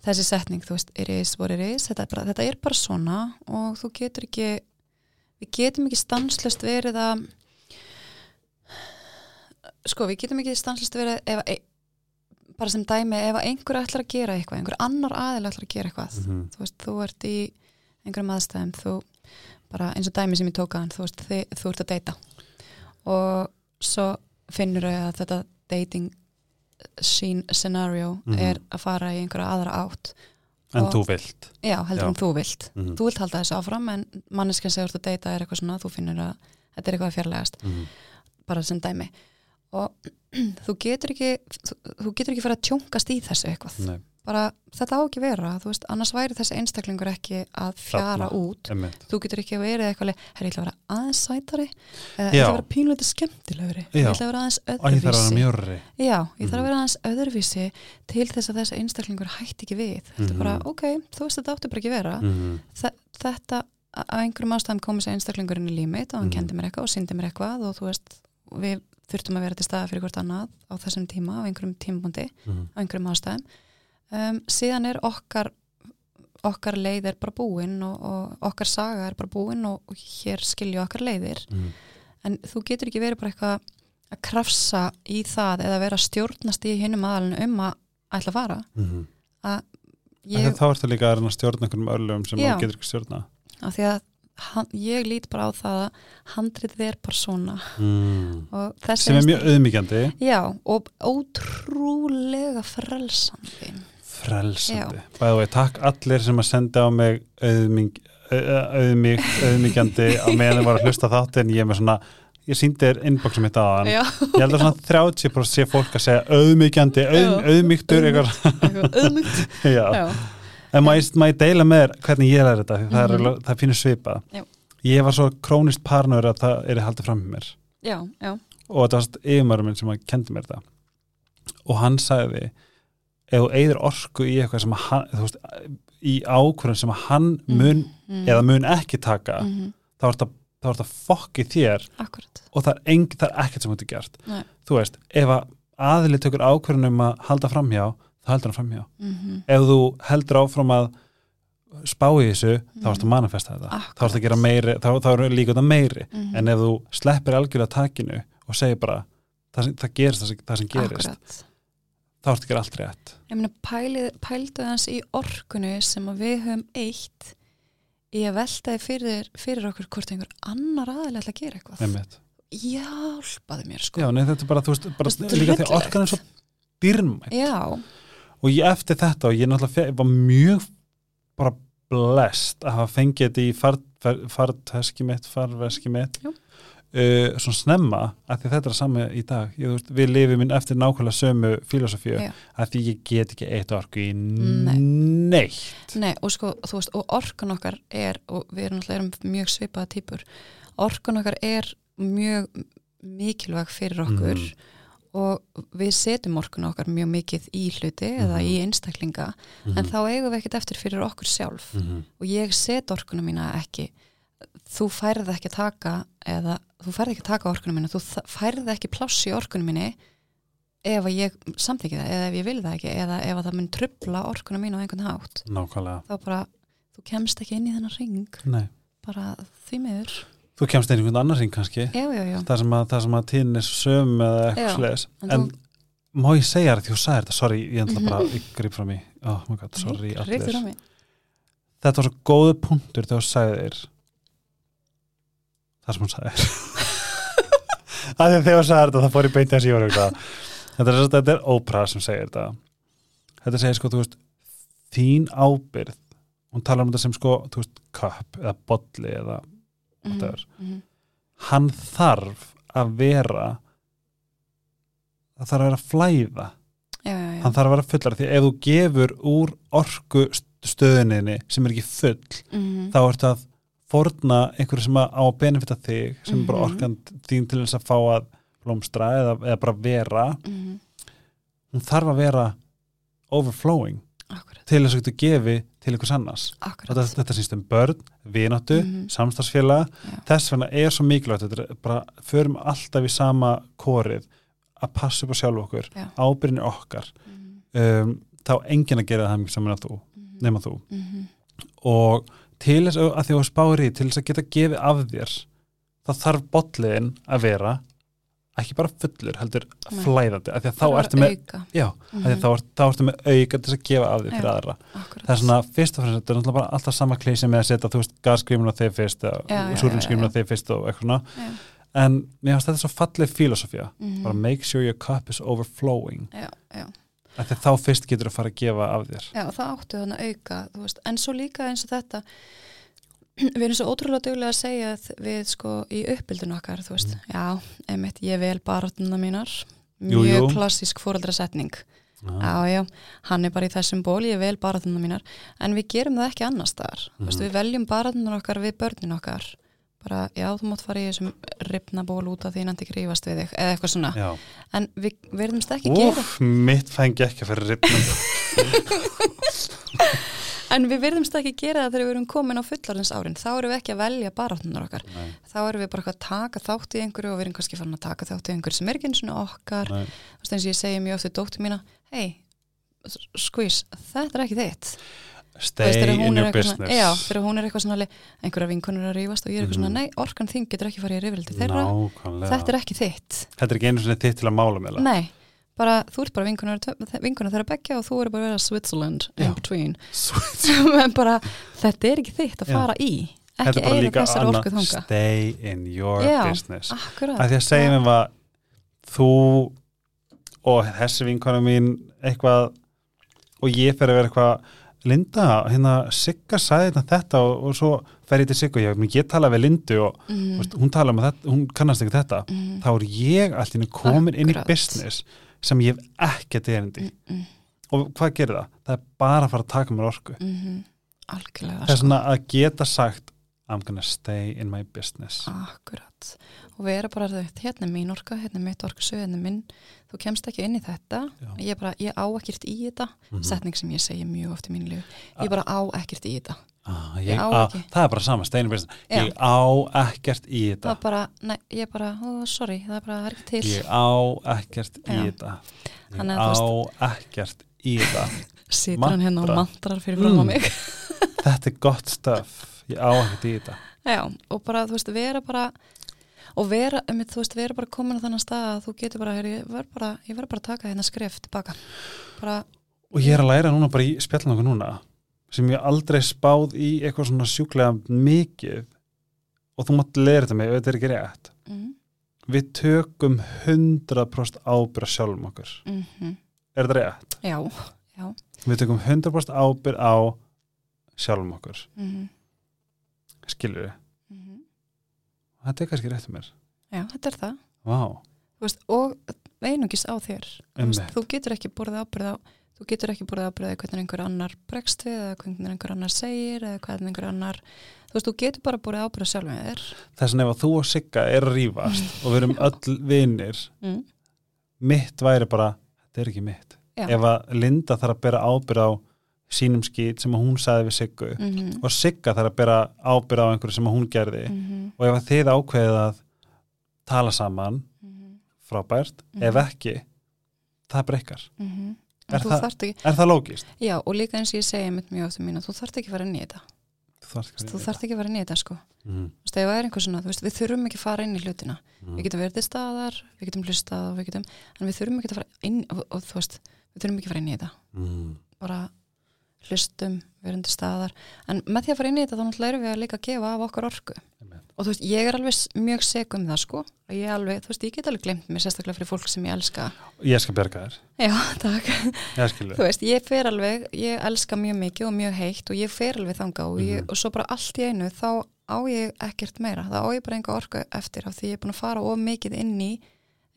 þessi setning, þú veist, it is what it is þetta er bara, þetta er bara svona og þú getur ekki við getum ekki stanslust verið að sko, við getum ekki stanslust verið ef að, e- bara sem dæmi, ef að einhver ætlar að gera eitthvað, einhver annar aðil ætlar að gera eitthvað Mhm. þú veist, þú ert í einhverjum aðstæðum, þú bara eins og dæmi sem ég tók að hann, þú veist, þið, þú ert að deyta og svo finnur þau að þetta dating scene scenario Mhm. er að fara í einhverja aðra átt en þú vilt já, heldur en þú vilt Mhm. þú vilt halda þessu áfram en manneskjan segur þú að deyta er eitthvað svona, þú finnur að þetta er eitthvað að fjarlægast, Mhm. bara sem dæmi og (clears throat) þú getur ekki þú, þú getur ekki fyrir að tjónkast í þessu eitthvað Nei, bara þetta á ekki að vera, veist, annars væri þessi einstaklingur ekki að fjara Þarna. út einmitt. þú getur ekki verið eitthvað herri, ég ætla að vera aðeins sætari eða ætla að vera pínleiti skemmtilegri ætla að vera aðeins að vera öðruvísi já, ég þarf Mhm. að vera aðeins öðruvísi til þess að þessi einstaklingur hætti ekki við þetta er Mhm. bara, ok, þú veist þetta áttu bara ekki að vera Mhm. Þe- þetta, á einhverjum ástæðum kom þessi einstaklingurinn í límit og hann Mhm. kendi mér eitthvað og syndi mér eitthvað og þú veist, við þurftum að vera til staða fyrir hvort annað á þessum tíma, á einhverjum tímabundi Mhm. á einhverjum ástæðum um, síðan er okkar okkar leið er bara búin og, og okkar saga er bara búin og, og hér skilja okkar leiðir Mhm. en þú getur ekki verið bara eitthvað að krafsa í það eða vera stjórnast í hinnum aðalinn um að ætla að fara mm -hmm. að ég... þá ertu líka að stjórna einhverjum örlum sem þú getur ekki stjórna að því að hann, ég lít bara á það að handrið er bara svona mm. (laughs) sem er mjög auðmíkjandi Já, og ótrúlega frelsandi. Frelsandi. Bæðu veit, takk allir sem að senda á mig auðmík auðmík, auðmíkjandi á meðan þið var að hlusta þátt en ég er með svona ég síndi þér inboxum mitt á hann Já, ég held að svona 30% sé fólk að segja auðmíkjandi, auð, Já. auðmíktur eitthvað, eitthvað auðmygt (laughs) já. En maður ég deila með þér hvernig ég er þetta? Það, Mhm. er, það finnur svipað. Já. ég var svo krónist parnur að það er haldið fram með mér. Já, já, og þetta var svona yfirmæður minn sem að kendi mér þetta. Og hann sagði ef þú eigður orku í eitthvað sem hann, veist, í ákvörðun sem hann mun mm, eða mun ekki taka mm, þá er þetta þá er þetta fokki þér Akkurat og það er, það er ekkert sem þú getur gert. Nei. þú veist, ef að aðli tökur ákvörðun um að halda framhjá þá heldur hann framhjá mm ef þú heldur áfram að spá í þessu, þá ertu að manifesta þetta. Akkurat. þá ertu að gera meiri, þá, þá er líka þetta meiri. -hmm. en ef þú sleppir algjörlega takinu og segir bara það, það gerist það sem, það sem gerist Akkurat. þá ertu að gera allt rétt. Ég meina pældu hans í orkunu sem við höfum eitt í að veltaði fyrir, fyrir okkur hvort einhver annar aðeins að gera eitthvað. Einmitt. Hjálpaði mér sko. Já, nei, þetta er bara, þú veist, bara líka því orkan er svo dýrmætt Já, og ég eftir þetta og ég náttúrulega var mjög bara blest að hafa fengið þetta í far- far- farteski mitt, farveski mitt. Uh, svona snemma að því þetta er saman í dag. Ég, veist, við lifum inn eftir nákvæmlega sömu filosofíu að því ég get ekki eitt orku í Nei. neitt. Nei og sko þú veist og orkan okkar er og við erum erum mjög svipaða típur orkan okkar er mjög mikilvæg fyrir okkur. Mhm. Og við setjum orkun okkar mjög mikið í hluti eða Mhm. í einstaklinga en þá eigum við ekkert eftir fyrir okkur sjálf Mhm. og ég set orkuna mína ekki þú færð ekki taka eða þú færð ekki taka orkuna mína þú þa- færð ekki pláss í orkuna mínu ef ég samþykja það eða ef ég vil það ekki eða ef að það mun trubla orkuna mína á einhvern hátt nákvæmlega þá bara, þú kemst ekki inn í þennan ring Nei. bara því miður þú kemst í einhvern annar ring kannski. Já, já, já, það sem að, að tíðin er söm eða eitthvað sliðis en en, þú- má ég segja það því þú sagði þetta? Sorry, ég Mhm. bara (laughs) að grip frá mig. Oh my god, sorry allir þetta var svo góðu punktur þegar þú sagði þér. Það sem hún sagði þér. (laughs) Að þegar þú sagði þetta það fór í beint þessi jóra þetta er, þetta er Oprah sem segir þetta. Þetta segir sko, þú veist þín ábyrð hún talar um þetta sem sko, þú veist, cup eða bolli eða Mhm, whatever. mhm. hann þarf að vera það þarf að vera flæða já, já, já, hann þarf að vera fullar því ef þú gefur úr orku stöðuninni sem er ekki full Mhm. þá ertu að forna einhverju sem að á að benefita þig sem er bara Mhm. orkan þín til þess að fá að blómstra eða, eða bara vera Mhm. hún þarf að vera overflowing til þess að þú gefi til einhvers annars þetta, þetta sýnst um börn, vináttu, Mhm. samstagsfélaga Já. þess vegna er svo mikilvægt þetta er bara, förum alltaf í sama korið að passa upp á sjálf okkur Já. ábyrðin er okkar Mhm, um, þá enginn að gera það saman að þú, mhm, nema þú mhm. og til þess að því að þú spáir í til þess að geta gefið af þér þá þarf botliðin að vera ekki bara fullur, heldur flæðandi, af því að þá ertu með já, því Mhm. að þá, er, þá ertu með auka til að gefa af þér fyrir Já. aðra Akkurat. það er svona, fyrst og fremst, þetta er bara alltaf sama klísi með að setja, þú veist, gasgrímun á þig fyrst og súrinskrímun á þig fyrst og eitthvað svona en mér finnst þetta svo falleg filosofía Mhm. bara make sure your cup is overflowing já, já. því að þá fyrst getur að fara að gefa af þér já, það áttu þannig að auka þú veist. en svo líka eins og þetta (clears throat) við erum svo ótrúlega duglega að segja við sko í uppbyldun okkar þú veist, já, einmitt, ég vel baratuna mínar Mm. Jú, mjög jú. klassísk fóreldrasetning Já. já, já, hann er bara í þessum ból ég vel baratuna mínar, en við gerum það ekki annars þar, þú veist, Mhm. við veljum baratunar okkar við börnin okkar bara, já, þú mátt fara í þessum ripna ból út af því nandi grífast við þig, eða eitthvað svona Já. en við verðumst ekki gera Úf, mitt fengi ekki að fyrir ripnum (laughs) (laughs) En við virðumst ekki gera það þegar við erum komin á fullarins árin. Þá erum við ekki að velja baráttunar okkar. Nei, Þá erum við bara að taka þátt í einhverju og við erum kannski farin að taka þátt í einhverju sem er ekki eins og okkar. Þú veist eins og ég segi mjög oft við dóttur mína, hei, skvís, þetta er ekki þitt. stay Veist, in your business svona, já, þegar hún er eitthvað svona einhverja vinkonur að rífast og ég er eitthvað Mhm. svona, nei, orkan þín getur ekki farið í rifrildi þeirra, Nákvæmlega þetta er ekki þitt Þetta er ekki einu svona þitt til að mála með nei, bara, þú ert bara vinkonur þeirra begja og þú eru bara að vera Switzerland in between. (laughs) En bara, þetta er ekki þitt að fara í ekki er bara eiga líka þessar orku þanga stay in your Já. business. akkurat, að því að segja mér var þú og þessi vinkona mín eitthvað og ég fer að vera eitthvað Linda, hérna Sigga sagði þetta, þetta og, og svo fer ég til Sigga og ég, ég tala við Lindu og mm, mm. hún tala um þetta, hún kannast ekki þetta. Mm, þá er ég henni komin inn í Akkurat. business sem ég hef ekkert erindi mm, mm, og hvað gerir það? Það er bara að fara að taka mér orku mm, algjörlega það er sko. svona að geta sagt I'm gonna stay in my business Akkurat. Og vera bara þetta, hérna er mín orka, hérna er mitt orka, hérna er minn. Þú kemst ekki inn í þetta. Já. Ég, bara, ég á ekkert í þetta. Mhm. Setning sem ég segi mjög oft í mínu lífi. Ég bara á ekkert í þetta. Ah, Ég ég, á það er bara sama, Já. ég á ekkert í Það þetta er bara, nei, ég bara, ó, sorry, það er bara, það er ekki til. ég á ekkert í þetta ég á ekkert í þetta (laughs) Situr hann hérna og mantra. mantrar fyrir fram á Mm. mig. (laughs) þetta er gott stöf ég á ekkert í þetta Já, og bara, þú veist, vera bara, og vera, um, þú veist, vera bara komin á þannig stað að þú getur bara, ég verð bara, bara að taka hérna skref tilbaka. Bara, og ég er að læra núna bara í spjallin okkur núna sem ég aldrei spáð í eitthvað svona sjúklega mikið og þú mátt leira þetta mig ef þetta er ekki rétt. Mm, við tökum 100% ábyrð sjálfum okkur. Mm, mm, er þetta rétt? já, já, við tökum 100% ábyrð á sjálfum okkur. Mm, skilur við, mm, þetta er kannski rétt um mér. Já, þetta er það. Þú veist, og einungis á þér. Veist, þú getur ekki borðið ábyrð á þú getur ekki borðið ábyrð á hvernig einhver annar bregst við eða hvernig einhver annar segir eða hvernig einhver annar þú veist, þú getur bara borðið ábyrð á sjálfum þér þess að ef þú og Sigga er að rífast og við erum öll vinir mm. mitt væri bara, þetta er ekki mitt Já. ef að Linda þarf að bera ábyrð á sínum skýt sem hún sagði við Siggu mm -hmm. og Sigga þarf að bera ábyrð á einhverju sem hún gerði mm -hmm. og ef að þið ákveðið að tala saman frábært, Mhm. ef ekki það breykar, Er þarft ekki, er það lógist? já og líka eins og ég mitt mjög ofta mín að þú þarft ekki að fara inn í þetta þú þarft ekki að fara inn í þetta sko mm. er svona, þú veist, við þurfum ekki að fara inn í hlutina Mm. við getum verið til staðar, við getum hlustað og við getum, en við þurfum ekki að fara inn og, og veist, við þurfum ekki að fara inn í þetta Mm. bara hlustum, verum til staðar. En með því að fara inn í þetta þá náttúrulega erum við að líka gefa af okkar orku. Einmitt. og þú veist, ég er alveg mjög seg um það sko. Og ég alveg, þú veist, ég get alveg glemt mér sérstaklega fyrir fólk sem ég elska. Ég skal berga þér, já, (laughs) takk, þú veist, ég fer alveg ég elska mjög mikið og mjög heitt og ég fer alveg þanga og, ég, Mhm. og svo bara allt í einu þá á ég ekkert meira. Þá á ég bara enga orku eftir af því ég er búin að fara of mikið inn í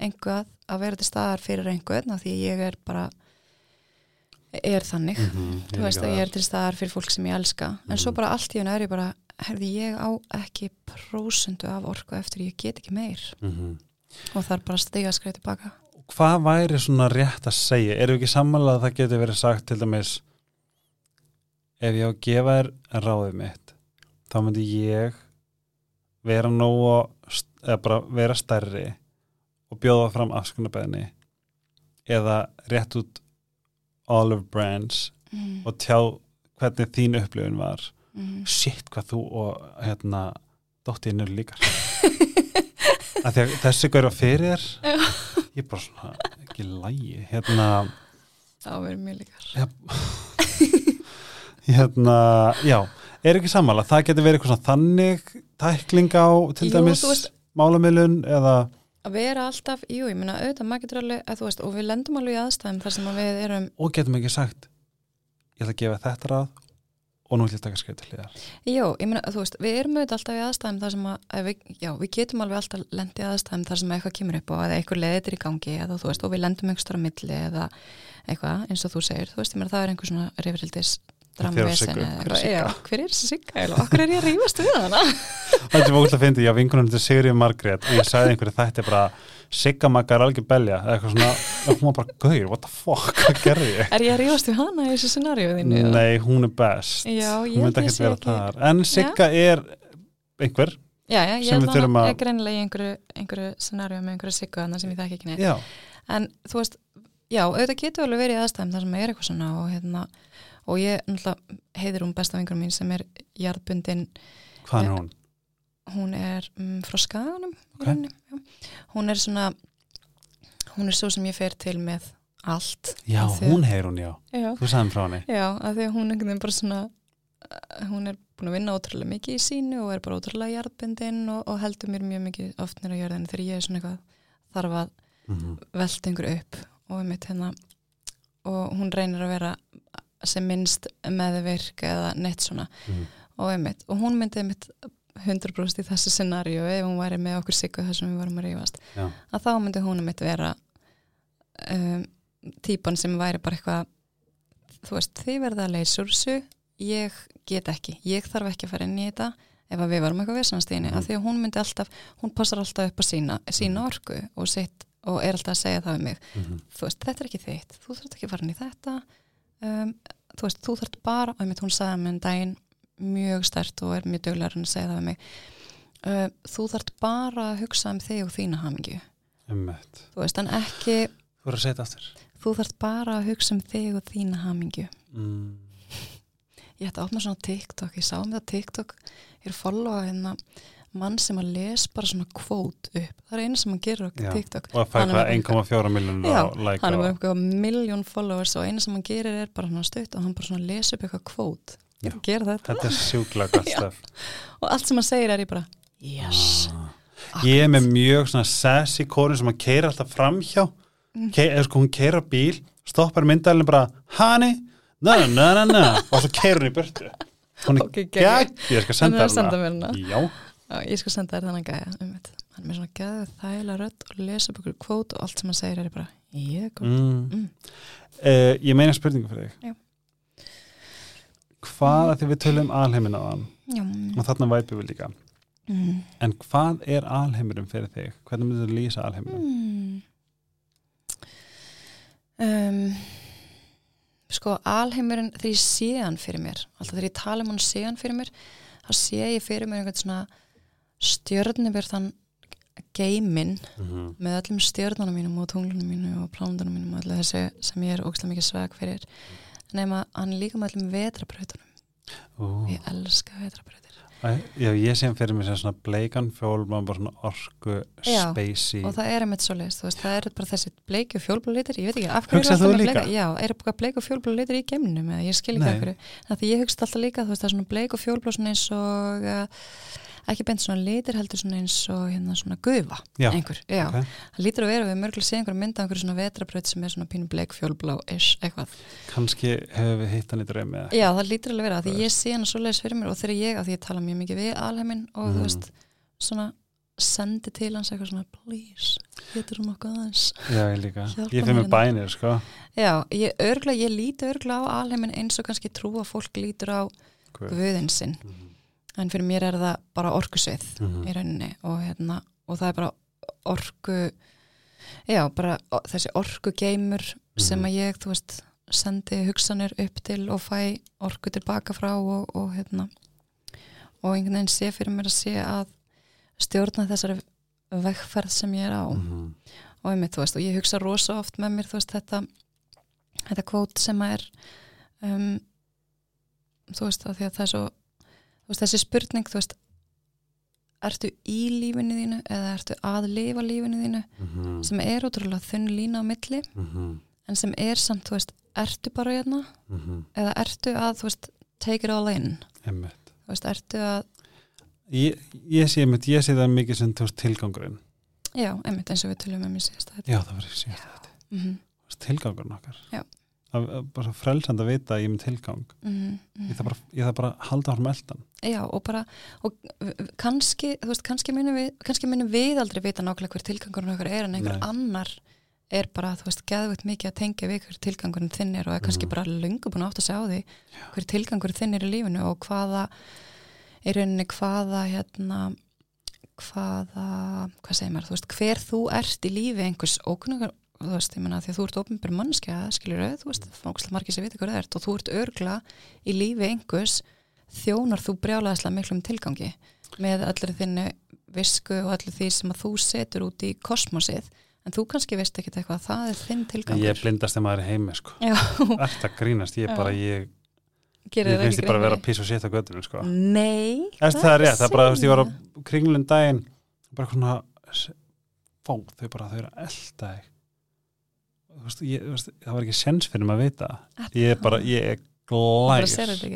einhvað að vera til staðar fyrir einhvern af því ég er bara er þannig. Mm þú veist að ég er til staðar fyrir fólk sem ég elska. En svo Mhm. bara allt í hennu er ég bara herði ég á ekki prósundu af orku eftir ég get ekki meir. Mm og það er bara stiga skræða tilbaka. Hvað væri svona rétt að segja? Erum við ekki samanlega að það getur verið sagt til dæmis ef ég á að gefa þér ráðið mitt þá myndi ég vera nógu eða bara vera stærri og bjóða fram afskunarbeðni eða rétt út olive branch mm. og tjá hvernig þín upplifun var. Mm. shit hvað þú og hérna dóttirinn eru líkar (laughs) að að þessi gaur var fyrir ég er bara svona ekki lægi hérna, það verður mjög líkar. Hérna já, er ekki sammála, það getur verið eitthvað þannig tækling á til Jú, dæmis veist- málamilun eða að vera alltaf, jú, ég meina auðvitað maður getur alveg, að þú veist, og við lendum alveg í aðstæðum þar sem að við erum, og getum ekki sagt ég ætla að gefa þetta ráð og nú ætla ég að taka skrif til hliðar. Jú, ég meina, þú veist, við erum auðvitað alltaf í aðstæðum þar sem að, að við, já, við getum alveg alltaf lendið í aðstæðum þar sem að eitthvað kemur upp og eða eitthvað leðir í gangi eða þú veist, og við lendum einhverstara milli eða eitthvað, eins og þú segir, þú veist, ég meina það er einhver svona rifrildis Og eða hver er Sigga? er þessi sigga eiginlega? okkur er ég að rífast við hana þetta er mjög að fyndi, já, vinkunum til Sigriði Margrét og ég sagði einhverju þetta er bara Siggamagga er algjör belja eða eitthvað svona, og hún var bara gauður, what the fuck, hvað gerði ég? er ég að rífast við hana í þessu scenaríu þínu? Nei, hún er best Já, hún myndi sé vera ekki- þar en Sigga er einhver Já, já, ég er greinilega í einhverju, einhverju scenaríu með einhverju siggu þarna sem ég þekki ekki neitt. já, En þú veist, já, auðvitað getur alveg verið aðstæðum þar sem er eitthvað svona og hérna, og ég, heiðir hún besta vingur mín sem er jarðbundin Hvað er Já. hún? hún er um, frá skaganum í Ok. rauninni, já. hún er svona hún er svo sem ég fer til með allt Já, því hún heyr hún, já. já, Þú sagðum frá henni. já, af því hún veginn bara svona uh, hún er búin að vinna ótrúlega mikið í sínu og er bara ótrúlega jarðbundin og, og heldur mér mjög mikið oft nýra jörðin þegar ég er svona eitthvað þarf að Mm velta einhver upp og einmitt hérna og hún reynir að vera sem minnst meðvirk eða neitt svona Mhm. og einmitt, og hún myndi einmitt 100% í þessu scenaríu ef hún væri með okkur siggu þessum við varum að rífast Já. að þá myndi hún einmitt vera um, típan sem væri bara eitthvað þú veist, þið verða að þessu ég get ekki, ég þarf ekki að fara inn í þetta ef að við varum eitthvað vesanstíðinni Mhm. af því að hún myndi alltaf, hún passar alltaf upp á sína, sína Mhm. orku og sitt og er alltaf að segja það um mig Mhm. þú veist, þetta er ekki þitt, þú þarf ekki að fara inn í þetta um, þú veist, þú þarf bara og einmitt hún sagði mér um daginn mjög stert og er mjög duglegar að segja það um mig uh, þú þarf bara að hugsa um þig og þína hamingju Einmitt. þú veist, en ekki Þú voru að segja þetta aftur. þú þarf bara að hugsa um þig og þína hamingju Mm. ég ætti að opna svona TikTok, ég sá um það TikTok ég er að followa hérna mann sem að les bara svona kvót upp það er einu sem hann á Já. TikTok Og að fæ Hann er hvað með 1,4 miljónur Já, á like hann er á- með eitthvað miljón followers og einu sem hann gerir er bara hann stutt og hann bara svona les upp eitthvað kvót að þetta Þetta er (laughs) Já. stöf. og allt sem hann segir er ég bara yes Ah. Ég er með mjög svona sassy kórin sem hann keira alltaf framhjá Mm. Ke eða sko hún keira bíl stoppar myndalinn bara Hani, na na na na og svo keira hún í burtu Hún er (laughs) Ok, geggjað. gegg, ég skal senda að senda mér hana Já, ég skal senda þér þannig gæja um þetta. hann er með svona gæða þægilega rödd og lesa upp ykkur kvót og allt sem hann segir er bara ég kom mm. Mm. Uh, ég meina spurningu fyrir þig Já. Hvað að því við tölum alheimin á þann Já, og þarna væpum við líka mm. en hvað er alheimurum fyrir þig? Hvernig myndir þú lýsa alheimurum? Mm. Um, sko alheimurinn þegar ég sé hann fyrir mér alltaf þegar ég tala um hann sé hann fyrir mér þá sé ég fyrir mér einhvern svona stjörnubjörðan geiminn Mm -hmm. með öllum stjörnunum mínum og tunglunum mínum og plánundunum mínum og öllu þessu sem ég er ógstlega mikið svag fyrir. Nema hann er líka með öllum vetrabrautunum ég elska vetrabrautir Já, ég hann fyrir mig sem svona bleikan fjól maður bara svona orku Já, spacey. og það er einmitt svo leist, þú veist, það er bara þessi bleiki og fjólblá litur, ég veit ekki, af eru þú alltaf bleika, já, er bara bleik og fjólblá litur í geimnum, eða ég skil ekki af hverju. Það því ég hugst alltaf líka, þú veist, það er svona bleik og fjólblá svona eins og uh, ekki beint svona litur, heldur svona eins og hérna svona gufa, Já, einhver, já. ok. það lítur að vera, við mörgulega sé einhver mynda einhver svona vetrabraut sem er svona pínu bleik fjólblá ish, eitthvað, kannski hefur við hitt hann í eða? Já, það lítur alveg vera því ég sé hana svo leiðis fyrir mér og þegar ég, að því ég tala mjög mikið við alheimin og Mm. þú veist, svona sendi til hans eitthvað svona please, getur þú nokkuð aðeins Já, ég líka, (laughs) Hjálpa ég fyrir mig bænir sko. Já, ég, örgla, ég líti örgla á alheimin eins og kannski trú að fólk lítur á Guð. guðin sinn. Mhm. En fyrir mér er það bara orkusvið Mhm. í rauninni og, hérna, og það er bara orku já, bara þessi orku geimur sem Mhm. að ég, þú veist sendi hugsanir upp til og fæ orku tilbaka frá og, og hérna og einhvern veginn sé fyrir mér að sé að stjórna þessari vegferð sem ég er á Mhm. og einmitt, þú veist, og ég hugsa rosa oft með mér, þú veist, þetta þetta kvót sem að er um, þú veist, að því að það er svo veist, þessi spurning, þú veist ertu í lífinu þínu eða ertu að lifa lífinu þínu Mhm. sem er ótrúlega þunn lína á milli Mhm. en sem er samt, þú veist, ertu bara hérna Mhm. eða ertu að, þú veist, take it all in Einmitt. þú veist, ertu að Ég, ég sé einmitt, ég sé það mikið sem þú veist tilgangurinn já, einmitt eins og við tölum um í síðasta þetta Já, það var ekki síðast mm -hmm, tilgangurinn okkar Já. Er bara frelsand að vita að ég er með tilgang mm ég þarf bara, ég þarf bara að halda árum eldan Já, og bara, og kannski, þú veist, kannski munum við, kannski munum við aldrei vita nákvæmlega hver tilgangurinn okkar er en einhver Nei. annar er bara, þú veist, geðveitt mikið að tengja við hver tilgangurinn þinn er og er kannski Mhm. bara löngu búin að átt að segja á því hver tilgangurinn þinn er í lífinu og hvaða, í rauninni hvaða, hérna, hvaða, hvað segir maður, þú veist, hver þú ert í lífi einhvers ókunnugar, þú veist, ég menna því að þú ert ofnbyr mannskja, skilur auð, þú veist, fókslega margir sem viti hvað það ert og þú ert örgla í lífi einhvers þjónar þú brjálæðislega miklum tilgangi með allir þinni visku og allir því sem að þú setur út í kosmosið en þú kannski veist ekkit eitthvað að það er þinn tilgangur. Ég blindast þegar maður er heimi sko. Ert að grínast, ég bara ég, gerir Ég finnst ekki ég bara að vera písa og setja göttinu sko. Nei, Eftir það er rétt, það er bara, þú veist, ég var á kringlun daginn bara svona fó, þau bara, þau eru að elda þig veist, ég, veist, það var ekki sens fyrir maður að vita. Ég er bara, ég er glæs. þetta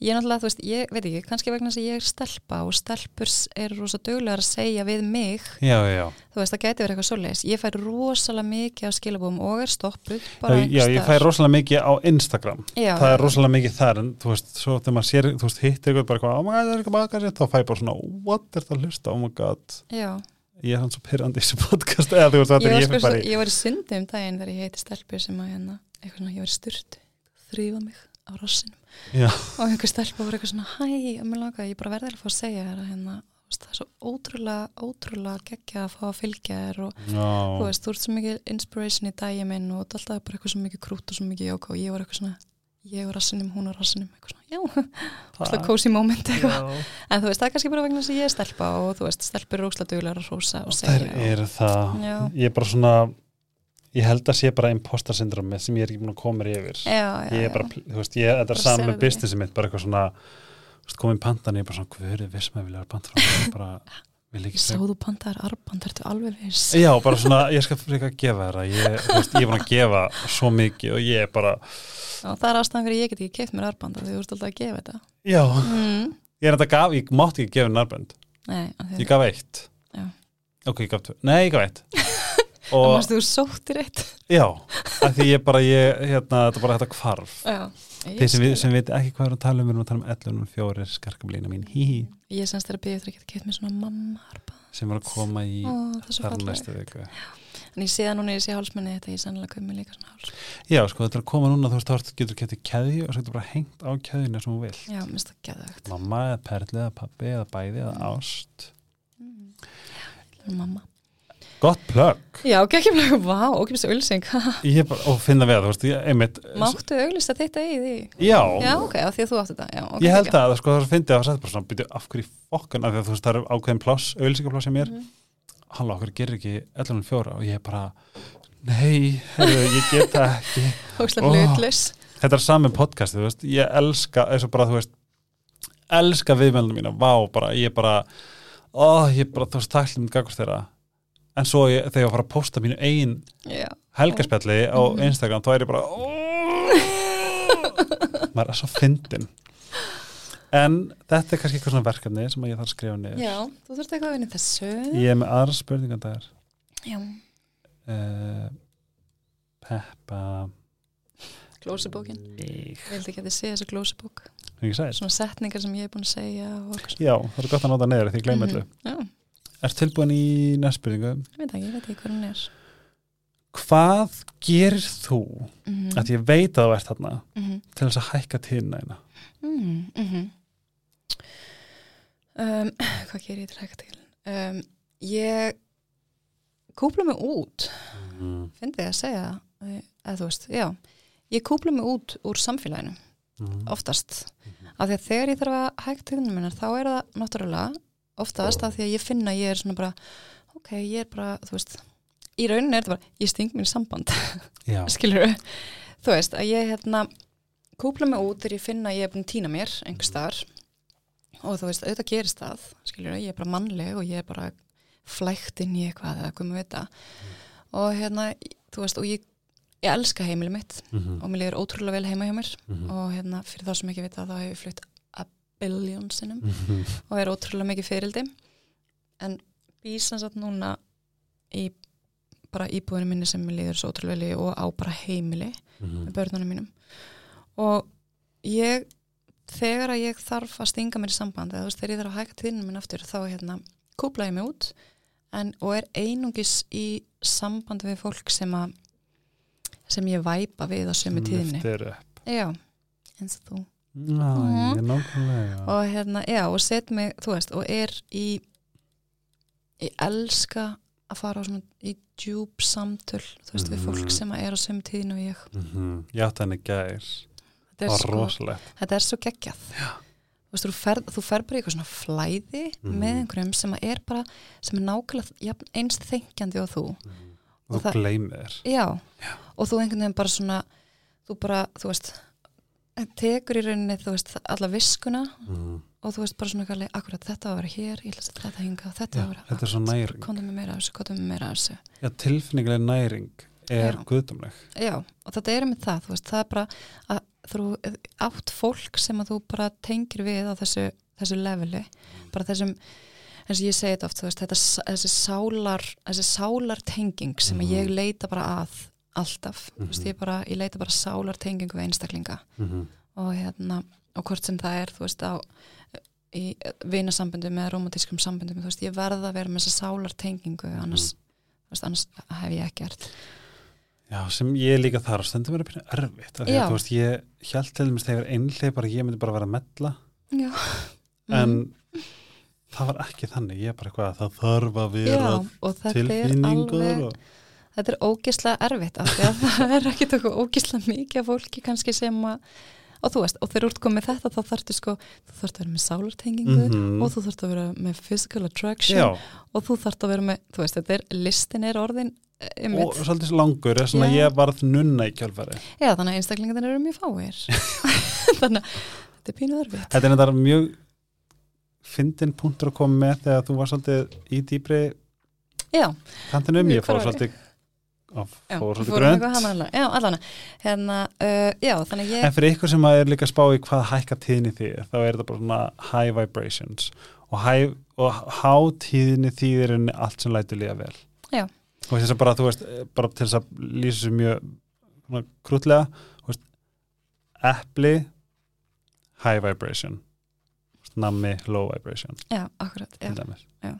ég er náttúrulega, þú veist, ég veit ekki kannski vegna þess að ég er stelpa og stelpur eru rosa duglegar að segja við mig. Já, já, þú veist, það gæti verið eitthvað svoleiðis. Ég fær rosalega mikið af skilabúum og er stoppuð já, já, ég fæ rosalega mikið á Instagram. Það er rosalega mikið þar en þú veist, svo þegar maður sér, þú veist, hittir eitthvað bara, oh my god, það er eitthvað baka þá fæ ég bara svona, what? Er það að hlusta, oh my god. Já. Ég er hann svo pyrrandi í þessu podcast. Eða þú veist, þetta Ég, er var ég fyrir í ég var í sundi um daginn þegar ég heiti stelpur sem að hérna, eitthvað svona, ég var í styrtu þrýfa mig á rassinum Já. og einhver stelpa var eitthvað svona hæ, og mér langaði, ég bara verði alveg að fá að segja þér að hérna, þú það er svo ótrúlega ótrúlega geggja að fá að fylgja þér og þú Já, veist, þú ert svo mikið inspiration í daginn minn og þú alltaf bara eitthvað svo mikið krút og svo mikið jóka og ég var eitthvað svona ég og rassinum, hún og rassinum eitthvað svona, já, óslega cozy moment eitthvað, en þú veist, það er kannski bara vegna að ég er stelpa og þú veist, stelpur eru óslega duglegar að rósa og segja og, eru það. Já. ég er bara svona ég held að sé bara imposter syndromi sem ég er ekki búin að koma yfir. Já, ég er bara, þú veist, ég, þetta er saman með businessi mitt, bara eitthvað svona komið pandan, ég er bara svona, hvað er vissum að vilja vera mér, bara vil ekki Ég sá þú pantaðar arband, ertu alveg viss? Já, bara svona, ég skal fyrir að gefa þér ég, veist, ég er búin að gefa svo mikið og ég er bara, Já, það er ástæðan fyrir ég get ekki keift mér arband af því þú ert alltaf að gefa þetta. já Mm. ég er þetta gaf, ég mátti ekki gefa nárbönd Nei, af því ég gaf eitt Já. ok, ég gaf tvö, nei, ég gaf eitt (laughs) Það mást þú sóttir eitt. já, af því ég bara ég, hérna, þetta er bara þetta hvarf Já. Þeir sem, sem veit ekki hvað er að tala um við erum að tala um 11 og 4 skarkablína mín. Hí, Ég semst þeirra byggja eftir að geta keift mér svona mamma sem var að koma í er þar næstu viku. En ég sé það núna, ég sé hálsmenni þetta, ég sannlega mér líka svona háls. já, sko, þetta er að koma núna, þú veist, þá getur ketið keðju og svo getur bara hengt á keðjuna sem þú vil Já, minnst það geðvögt. mamma eða perli eða pappi eða bæði eða ást. Mm. Já, mamma. Gott plögg Já, ekki blöku, vá, ókipst auðlýsing. ég (laughs) bara, og finna við, þú veist, ég, einmitt Máttu auðlýsta þetta í því? já, Já, ok, af því að þú áttu þetta. Já, ok, ég held að, sko, það finnst að það er bara svona, byrju, af hverju fokkan, af því að þú veist, það er ákveðin pláss, auðlýsingapláss sem mér, Mhm. halló, okkur gerir ekki 11.4 og ég er bara, nei, heyrðu, ég get það ekki (laughs) Ókslega Ó. hlutlaus. þetta er sami podcasti, þú veist, ég elska eins og bara, þú veist, elska viðmælunum mína, vá, bara, ég bara ó, ég bara, þú veist, taklum gagast þeirra, en svo ég, þegar ég var að fara að posta mínu Já. helgarspjalli á Mhm. Instagram, þá er ég bara (laughs) maður er svo fyndin en þetta er kannski eitthvað svona verkefni sem ég þarf að skrifa niður Já, þú þurft eitthvað að vinna þessu. ég er með aðra spurningar þar Já. uh, Peppa Glósubókin. mig Ég vildi ekki að þið sé þessu sæl Svona setningar sem ég hef búin að segja já, það er gott að nota neður því ég gleyma Mhm. öllu Já, Er tilbúin í næst spurningu ég veit ekki, ég veit ekki hvað hún er. Hvað gerir þú Mm að ég veit að þú ert þarna -hmm. til þess að hækka tíðina eina Mm -hmm. um, (clears throat) hvað gerir ég til hægt til? Um, ég kúpla mig út, mm. finnst ég að segja það, eh, þú veist, já. Ég kúpla mig út úr samfélaginu, Mm. oftast. Af því að þegar ég þarf að hægt tíðinu minna, þá er það náttúrulega oftast af því að ég finna ég er svona bara, ok, ég er bara, þú veist, í rauninni er þetta bara, ég sting í samband. (laughs) Skilur við þú veist að ég hérna kúpla mig út þegar ég finna ég er búin að týna mér einhver staðar og þú veist auðvitað gerist það skilur við, ég er bara mannleg og ég er bara flækt inn í eitthvað eða hvað maður vita og hérna þú veist og ég, ég elska heimili mitt mm og mér líður ótrúlega vel heima hjá mér -hmm. og hérna fyrir þá sem ekki vita þá hef ég flutt sinnum Mhm. og er ótrúlega mikið fyrildi. En sagt núna í bara íbúðinu minni sem mér líður svo ótrúlega vel og á bara heimili Mhm. með börnunum mínum. Og ég þegar að ég þarf að stinga mér í samband eða þú veist þegar ég þarf að hækka tíðinu minn aftur þá hérna kúpla ég mig út. En, og er einungis í samband við fólk sem að sem ég væpa við á sömu upp. Já, eins og þú Já, ég er nákvæmlega og hérna, já, og set mig, þú veist, og er í ég elska að fara á svona í djúb samtöl, þú veist, við Mhm. fólk sem er á sömu tíðinu og ég Mhm. Átti henni gær þetta er, Það var rosalegt þetta er svo geggjað já. þú veist, þú fer, þú fer bara í eitthvað svona flæði Mhm. með einhverjum sem er bara sem er nákvæmlega jafn, eins þenkjandi og þú Og Og þú gleymir þér já. og þú einhvern veginn bara svona þú bara, þú veist tekur í rauninni, þú veist, alla viskuna mm. og þú veist bara svona kalli, akkurat þetta á að vera hér, ég ætla að þetta hinga, þetta á að vera þetta er svo næring. Komdu með meira af þessu, komdu með meira af þessu. Já, tilfinningileg næring er guðdumleg Já, og þetta er með það, þú veist, það er bara að þú átt fólk sem að þú bara tengir við á þessu, þessu leveli, bara þessum eins og ég segi þetta oft, þú veist, þetta, þessi sálar, þessi sálar tenging sem að ég leita bara að alltaf, þú veist, Mhm. ég bara, ég leita bara sálar tengingu við einstaklinga mm -hmm. og hérna, og hvort sem það er, þú veist, á í vinasambundum eða romantískum sambundum, þú veist, ég verða að vera með þessa sálar tengingu, annars, þú veist, annars hef ég ekkert. Já, sem ég líka þar stendur mér að byrja erfitt að þú veist, ég held til dæmis þegar einlega bara ég myndi bara vera að mella Já. en það var ekki þannig, ég er bara eitthvað að það þarf að vera Já, og þetta er alveg og... þetta er ógislega erfitt af því að (laughs) það er ekki tóku ógislega mikið af fólki kannski sem að og þú veist, og þegar þú ert komið þetta þá þarftu sko, þú þarft að vera með sálartengingu Mhm. og þú þarft að vera með physical attraction Já, og þú þarft að vera með, þú veist, þetta er listin er orðin um, og svolítið langur svona Já. ég varð nunna í kjálfari já, þannig að einstaklingarnir eru mjög fáir. (laughs) Þannig að þetta er pínu erfitt. Þetta er þetta mjög fyndin punktur að koma með þegar þú var svolítið í dýbri já, kantinum, Mjög ég fór svolítið fór svolítið grönt já, allan hérna, uh, já, þannig að ég En fyrir ykkur sem er líka spá í hvað hækka tíðni því, þá er þetta bara svona high vibrations. Og, high, og há tíðni þýðir en allt sem lætur líða vel. Já. Og þess að bara, þú veist, bara til þess að lýsa sér mjög krútlega, epli, high vibration, nammi, low vibration, já, akkurat, já,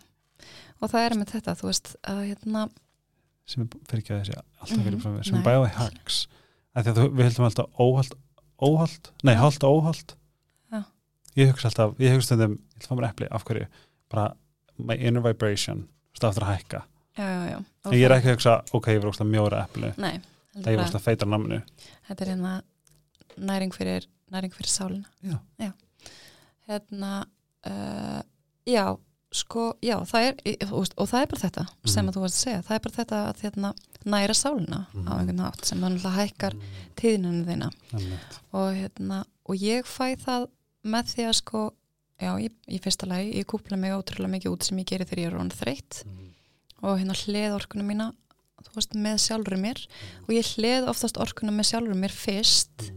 og það er með þetta, þú veist, að hérna Sem er, fyrir ekki að þessi, alltaf fyrir Mhm, frá mér, sem nei. er biohacks. Af því að við heldum alltaf óhald, óhald, nei, hald óhald. Já. Ég hugsa alltaf, ég hugsa stundum, ég ætla að fá mér epli, af hverju? Bara, my inner vibration, aftur að hækka. já, já, já. Og En ég er ekki að hugsa, ok, ég var óslega mjóra epli, Nei, það ég heldur var bara, óslega feitar namnu. þetta er hérna næring fyrir, næring fyrir sálina. Já. Hérna, uh, já, sko, já, það er, og það er bara þetta sem Mhm. að þú varst að segja, það er bara þetta að hérna, næra sálina á Mhm. einhvern hátt sem að hækkar tíðninu þína Einmitt. og hérna, og ég fæ það með því að sko, já, í, í fyrsta lagi, ég kúpla mig ótrúlega mikið út sem ég geri þegar ég er orðin þreytt og hérna hleð orkuna mína þú veist, með sjálfur mér og ég hleð oftast orkuna með sjálfur mér fyrst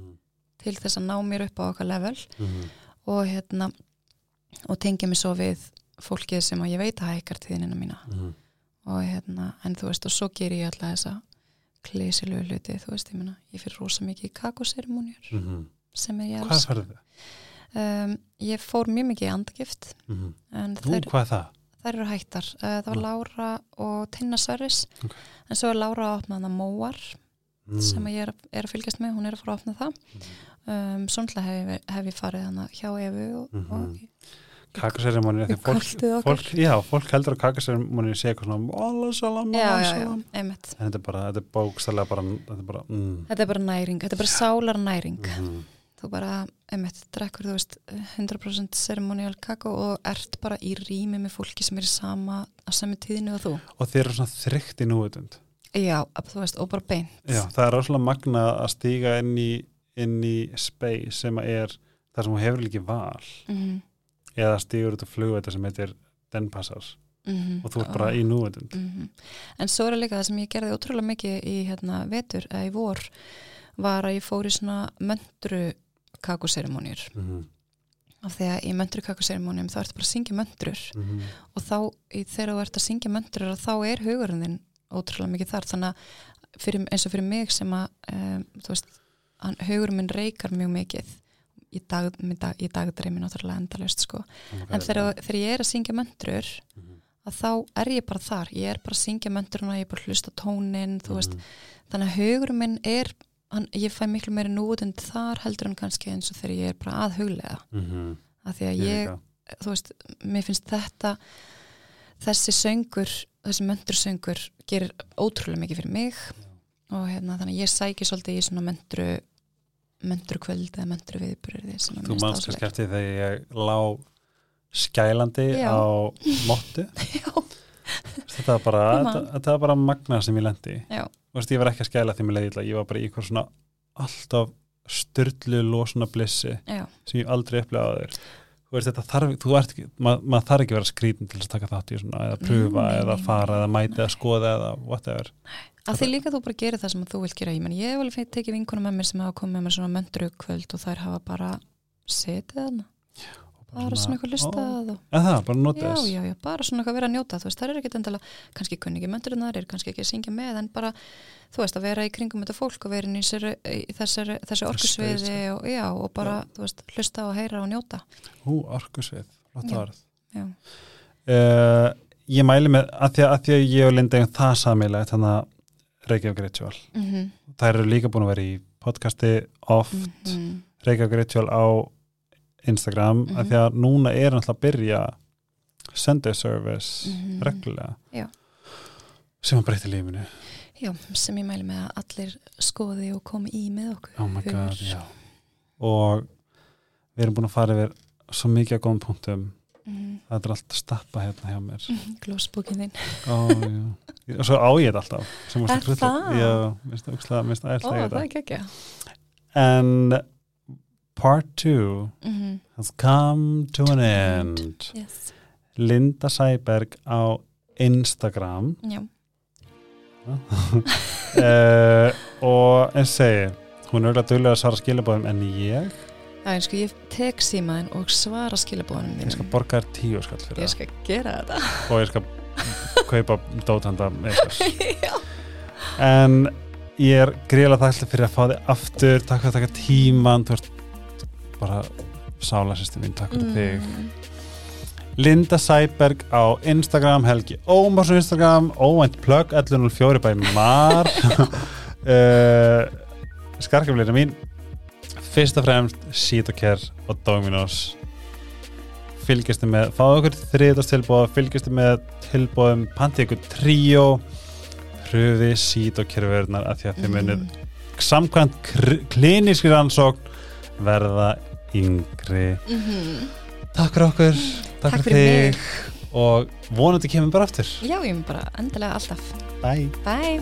til þess að ná mér upp á okkar level Mhm. og hérna og tengja mig svo við fólkið sem að ég veit að hækkar tíðinina mína Mhm. og hérna, en þú veist, og svo ger ég alltaf þessa klísilegu hluti, þú veist, ég meina ég fyrir rosa mikið í kakoseremóniur Mhm. sem er ég Hvað alls um, ég fór mjög mikið í andagift Mhm. en Nú, þær, hvað er það? þær eru hættar uh, það var Mm. Lára og Tinna Sverris Ok. en svo er Lára að opna hana Móar Mm. sem ég er, er að fylgjast með, hún er að fara að opna það um, svonlega hef, hef ég farið hana hjá Efu og, Mhm. og Kvöldið fólk, fólk, heldur að kakaseremoníu sé eitthvað svona allasalam einmitt. En þetta er bara, þetta er bókstælega bara, þetta er bara, mm. þetta er bara næring, þetta er bara sálar næring. Mhm. þú bara, einmitt, drekkur þú veist 100% ceremonial kakó og ert bara í rými með fólki sem er í sama á sami tíðinu og þú. Og þeir eru svona þrygt í núvitund. Já, þú veist, og bara beint. Já, það er rosalega magna að stíga inn í, inn í space sem að er það sem hún hefur líki val. Mm eða stígur út af flugveita sem heitir Denpassar -hmm. og þú ert bara í núvitund -hmm. en svo er líka það sem ég gerði ótrúlega mikið í hérna vetur eða í vor var að ég fór í svona möndru kakoseremóniur mm -hmm. af því að í möndru kakoseremónium þá ertu bara að syngja möndrur Mm -hmm. og þá þegar þú ert að syngja möndrur þá er hugurinn þinn ótrúlega mikið þar þannig að fyrir, eins og fyrir mig sem að um, veist, hann, hugurinn minn reykar mjög mikið í, dag, dag, dagdreimi náttúrulega endalaust sko. en þegar, þegar ég er að syngja möndrur Mhm. að þá er ég bara þar ég er bara að syngja möndruna, ég er bara að hlusta tónin þú veist, Mhm. þannig að hugurinn minn er hann, ég fæ miklu meiri nútund þar heldur en kannski eins og þegar ég er bara að huglega Mhm. af því að ég, þú veist, mér finnst þetta þessi söngur, þessi möndursöngur gerir ótrúlega mikið fyrir mig og hérna þannig að ég sæki svolítið í svona möndru möndrukvöld eða möndru að Þú manst kannski eftir þegar ég lá skælandi Já. á (laughs) móttu þetta var bara, þetta, var bara magna sem ég lendi ég var ekki að skæla því mér leiði ég var bara í eitthvað svona alltaf styrlu losuna blissi já, sem ég aldrei upplega á þér þú veist þetta þarf, þú ert ekki maður mað þarf ekki að vera skrítin til að taka þátt í svona eða pröfa Nei, eða fara eða mæta eða skoða eða whatever. Að því líka þú bara gerir það sem þú vilt gera. Ég, ég hef alveg tekið vinkunum með mér sem hafa komið með mér svona möndru kvöld og þær hafa bara setið þarna bara svona eitthvað listað og það, bara já, já, já, bara svona eitthvað vera að njóta. Þú veist, það er ekkit endala, kannski kunni ekki möndurinnar er kannski ekki að syngja með, en bara þú veist, að vera í kringum þetta fólk og vera inn í, sér, í þessari, þessi orkusviði og já, og bara, þú veist, hlusta og heyra og njóta. Hú, orkusvið, Já. orð. Já, uh, ég mæli með að því að, að því að ég og Linda eigum það samilegt þannig að Reykjavík Ritual mhm, þær eru líka búin að vera í podcasti oft, mhm, Reykjavík Ritual á Instagram Mhm. af því að núna er náttúrulega að byrja Sunday service Mhm. reglulega Já. sem að breyta lífinu já, sem ég mæli með að allir skoði og komi í með okkur oh god, og við erum búin að fara yfir svo mikið að góðum punktum mhm, það er allt að stappa hérna hjá mér mhm, glósbókin þinn Ó, já. og svo á ég þetta alltaf Er að það? já, það ó, æðislega það er ekki en part 2 mhm, has come to an end. end. Yes, Linda Sæberg á Instagram. Uh, (laughs) og eins segi hún er auðvitað duglega að svara skilabóðum en ég, það er sko, ég tek símaðin og svara skilabóðanum ég skal borga þér tíu skall fyrir ég skal gera þetta. Það og ég skal kaupa dótanda (laughs) með þess já. En ég er gríðlega þakklægt fyrir að fá þig aftur. Takk fyrir að taka tíman þú ert bara sálasýsti mín, takk fyrir þig. Mm. Linda Sæberg á Instagram Helgi Ómars á Instagram óvænt plug 1104 bæ mar. (laughs) Uh, skarkafleira mín. Fyrst og fremst Sítokær og Dominos. Fylgjastu með fáðu okkur þriðastilbóð fylgjastu með tilbóðum pantið ykkur tríó. Pröfi Sítokær-verðnar að því að þið munið samkvæmt klínískri rannsókn verða yngri. Mm -hmm. Takk fyrir okkur Takk, takk fyrir þig og vonandi kemum bara aftur. Já, ég mun bara endilega alltaf. Bye, Bye.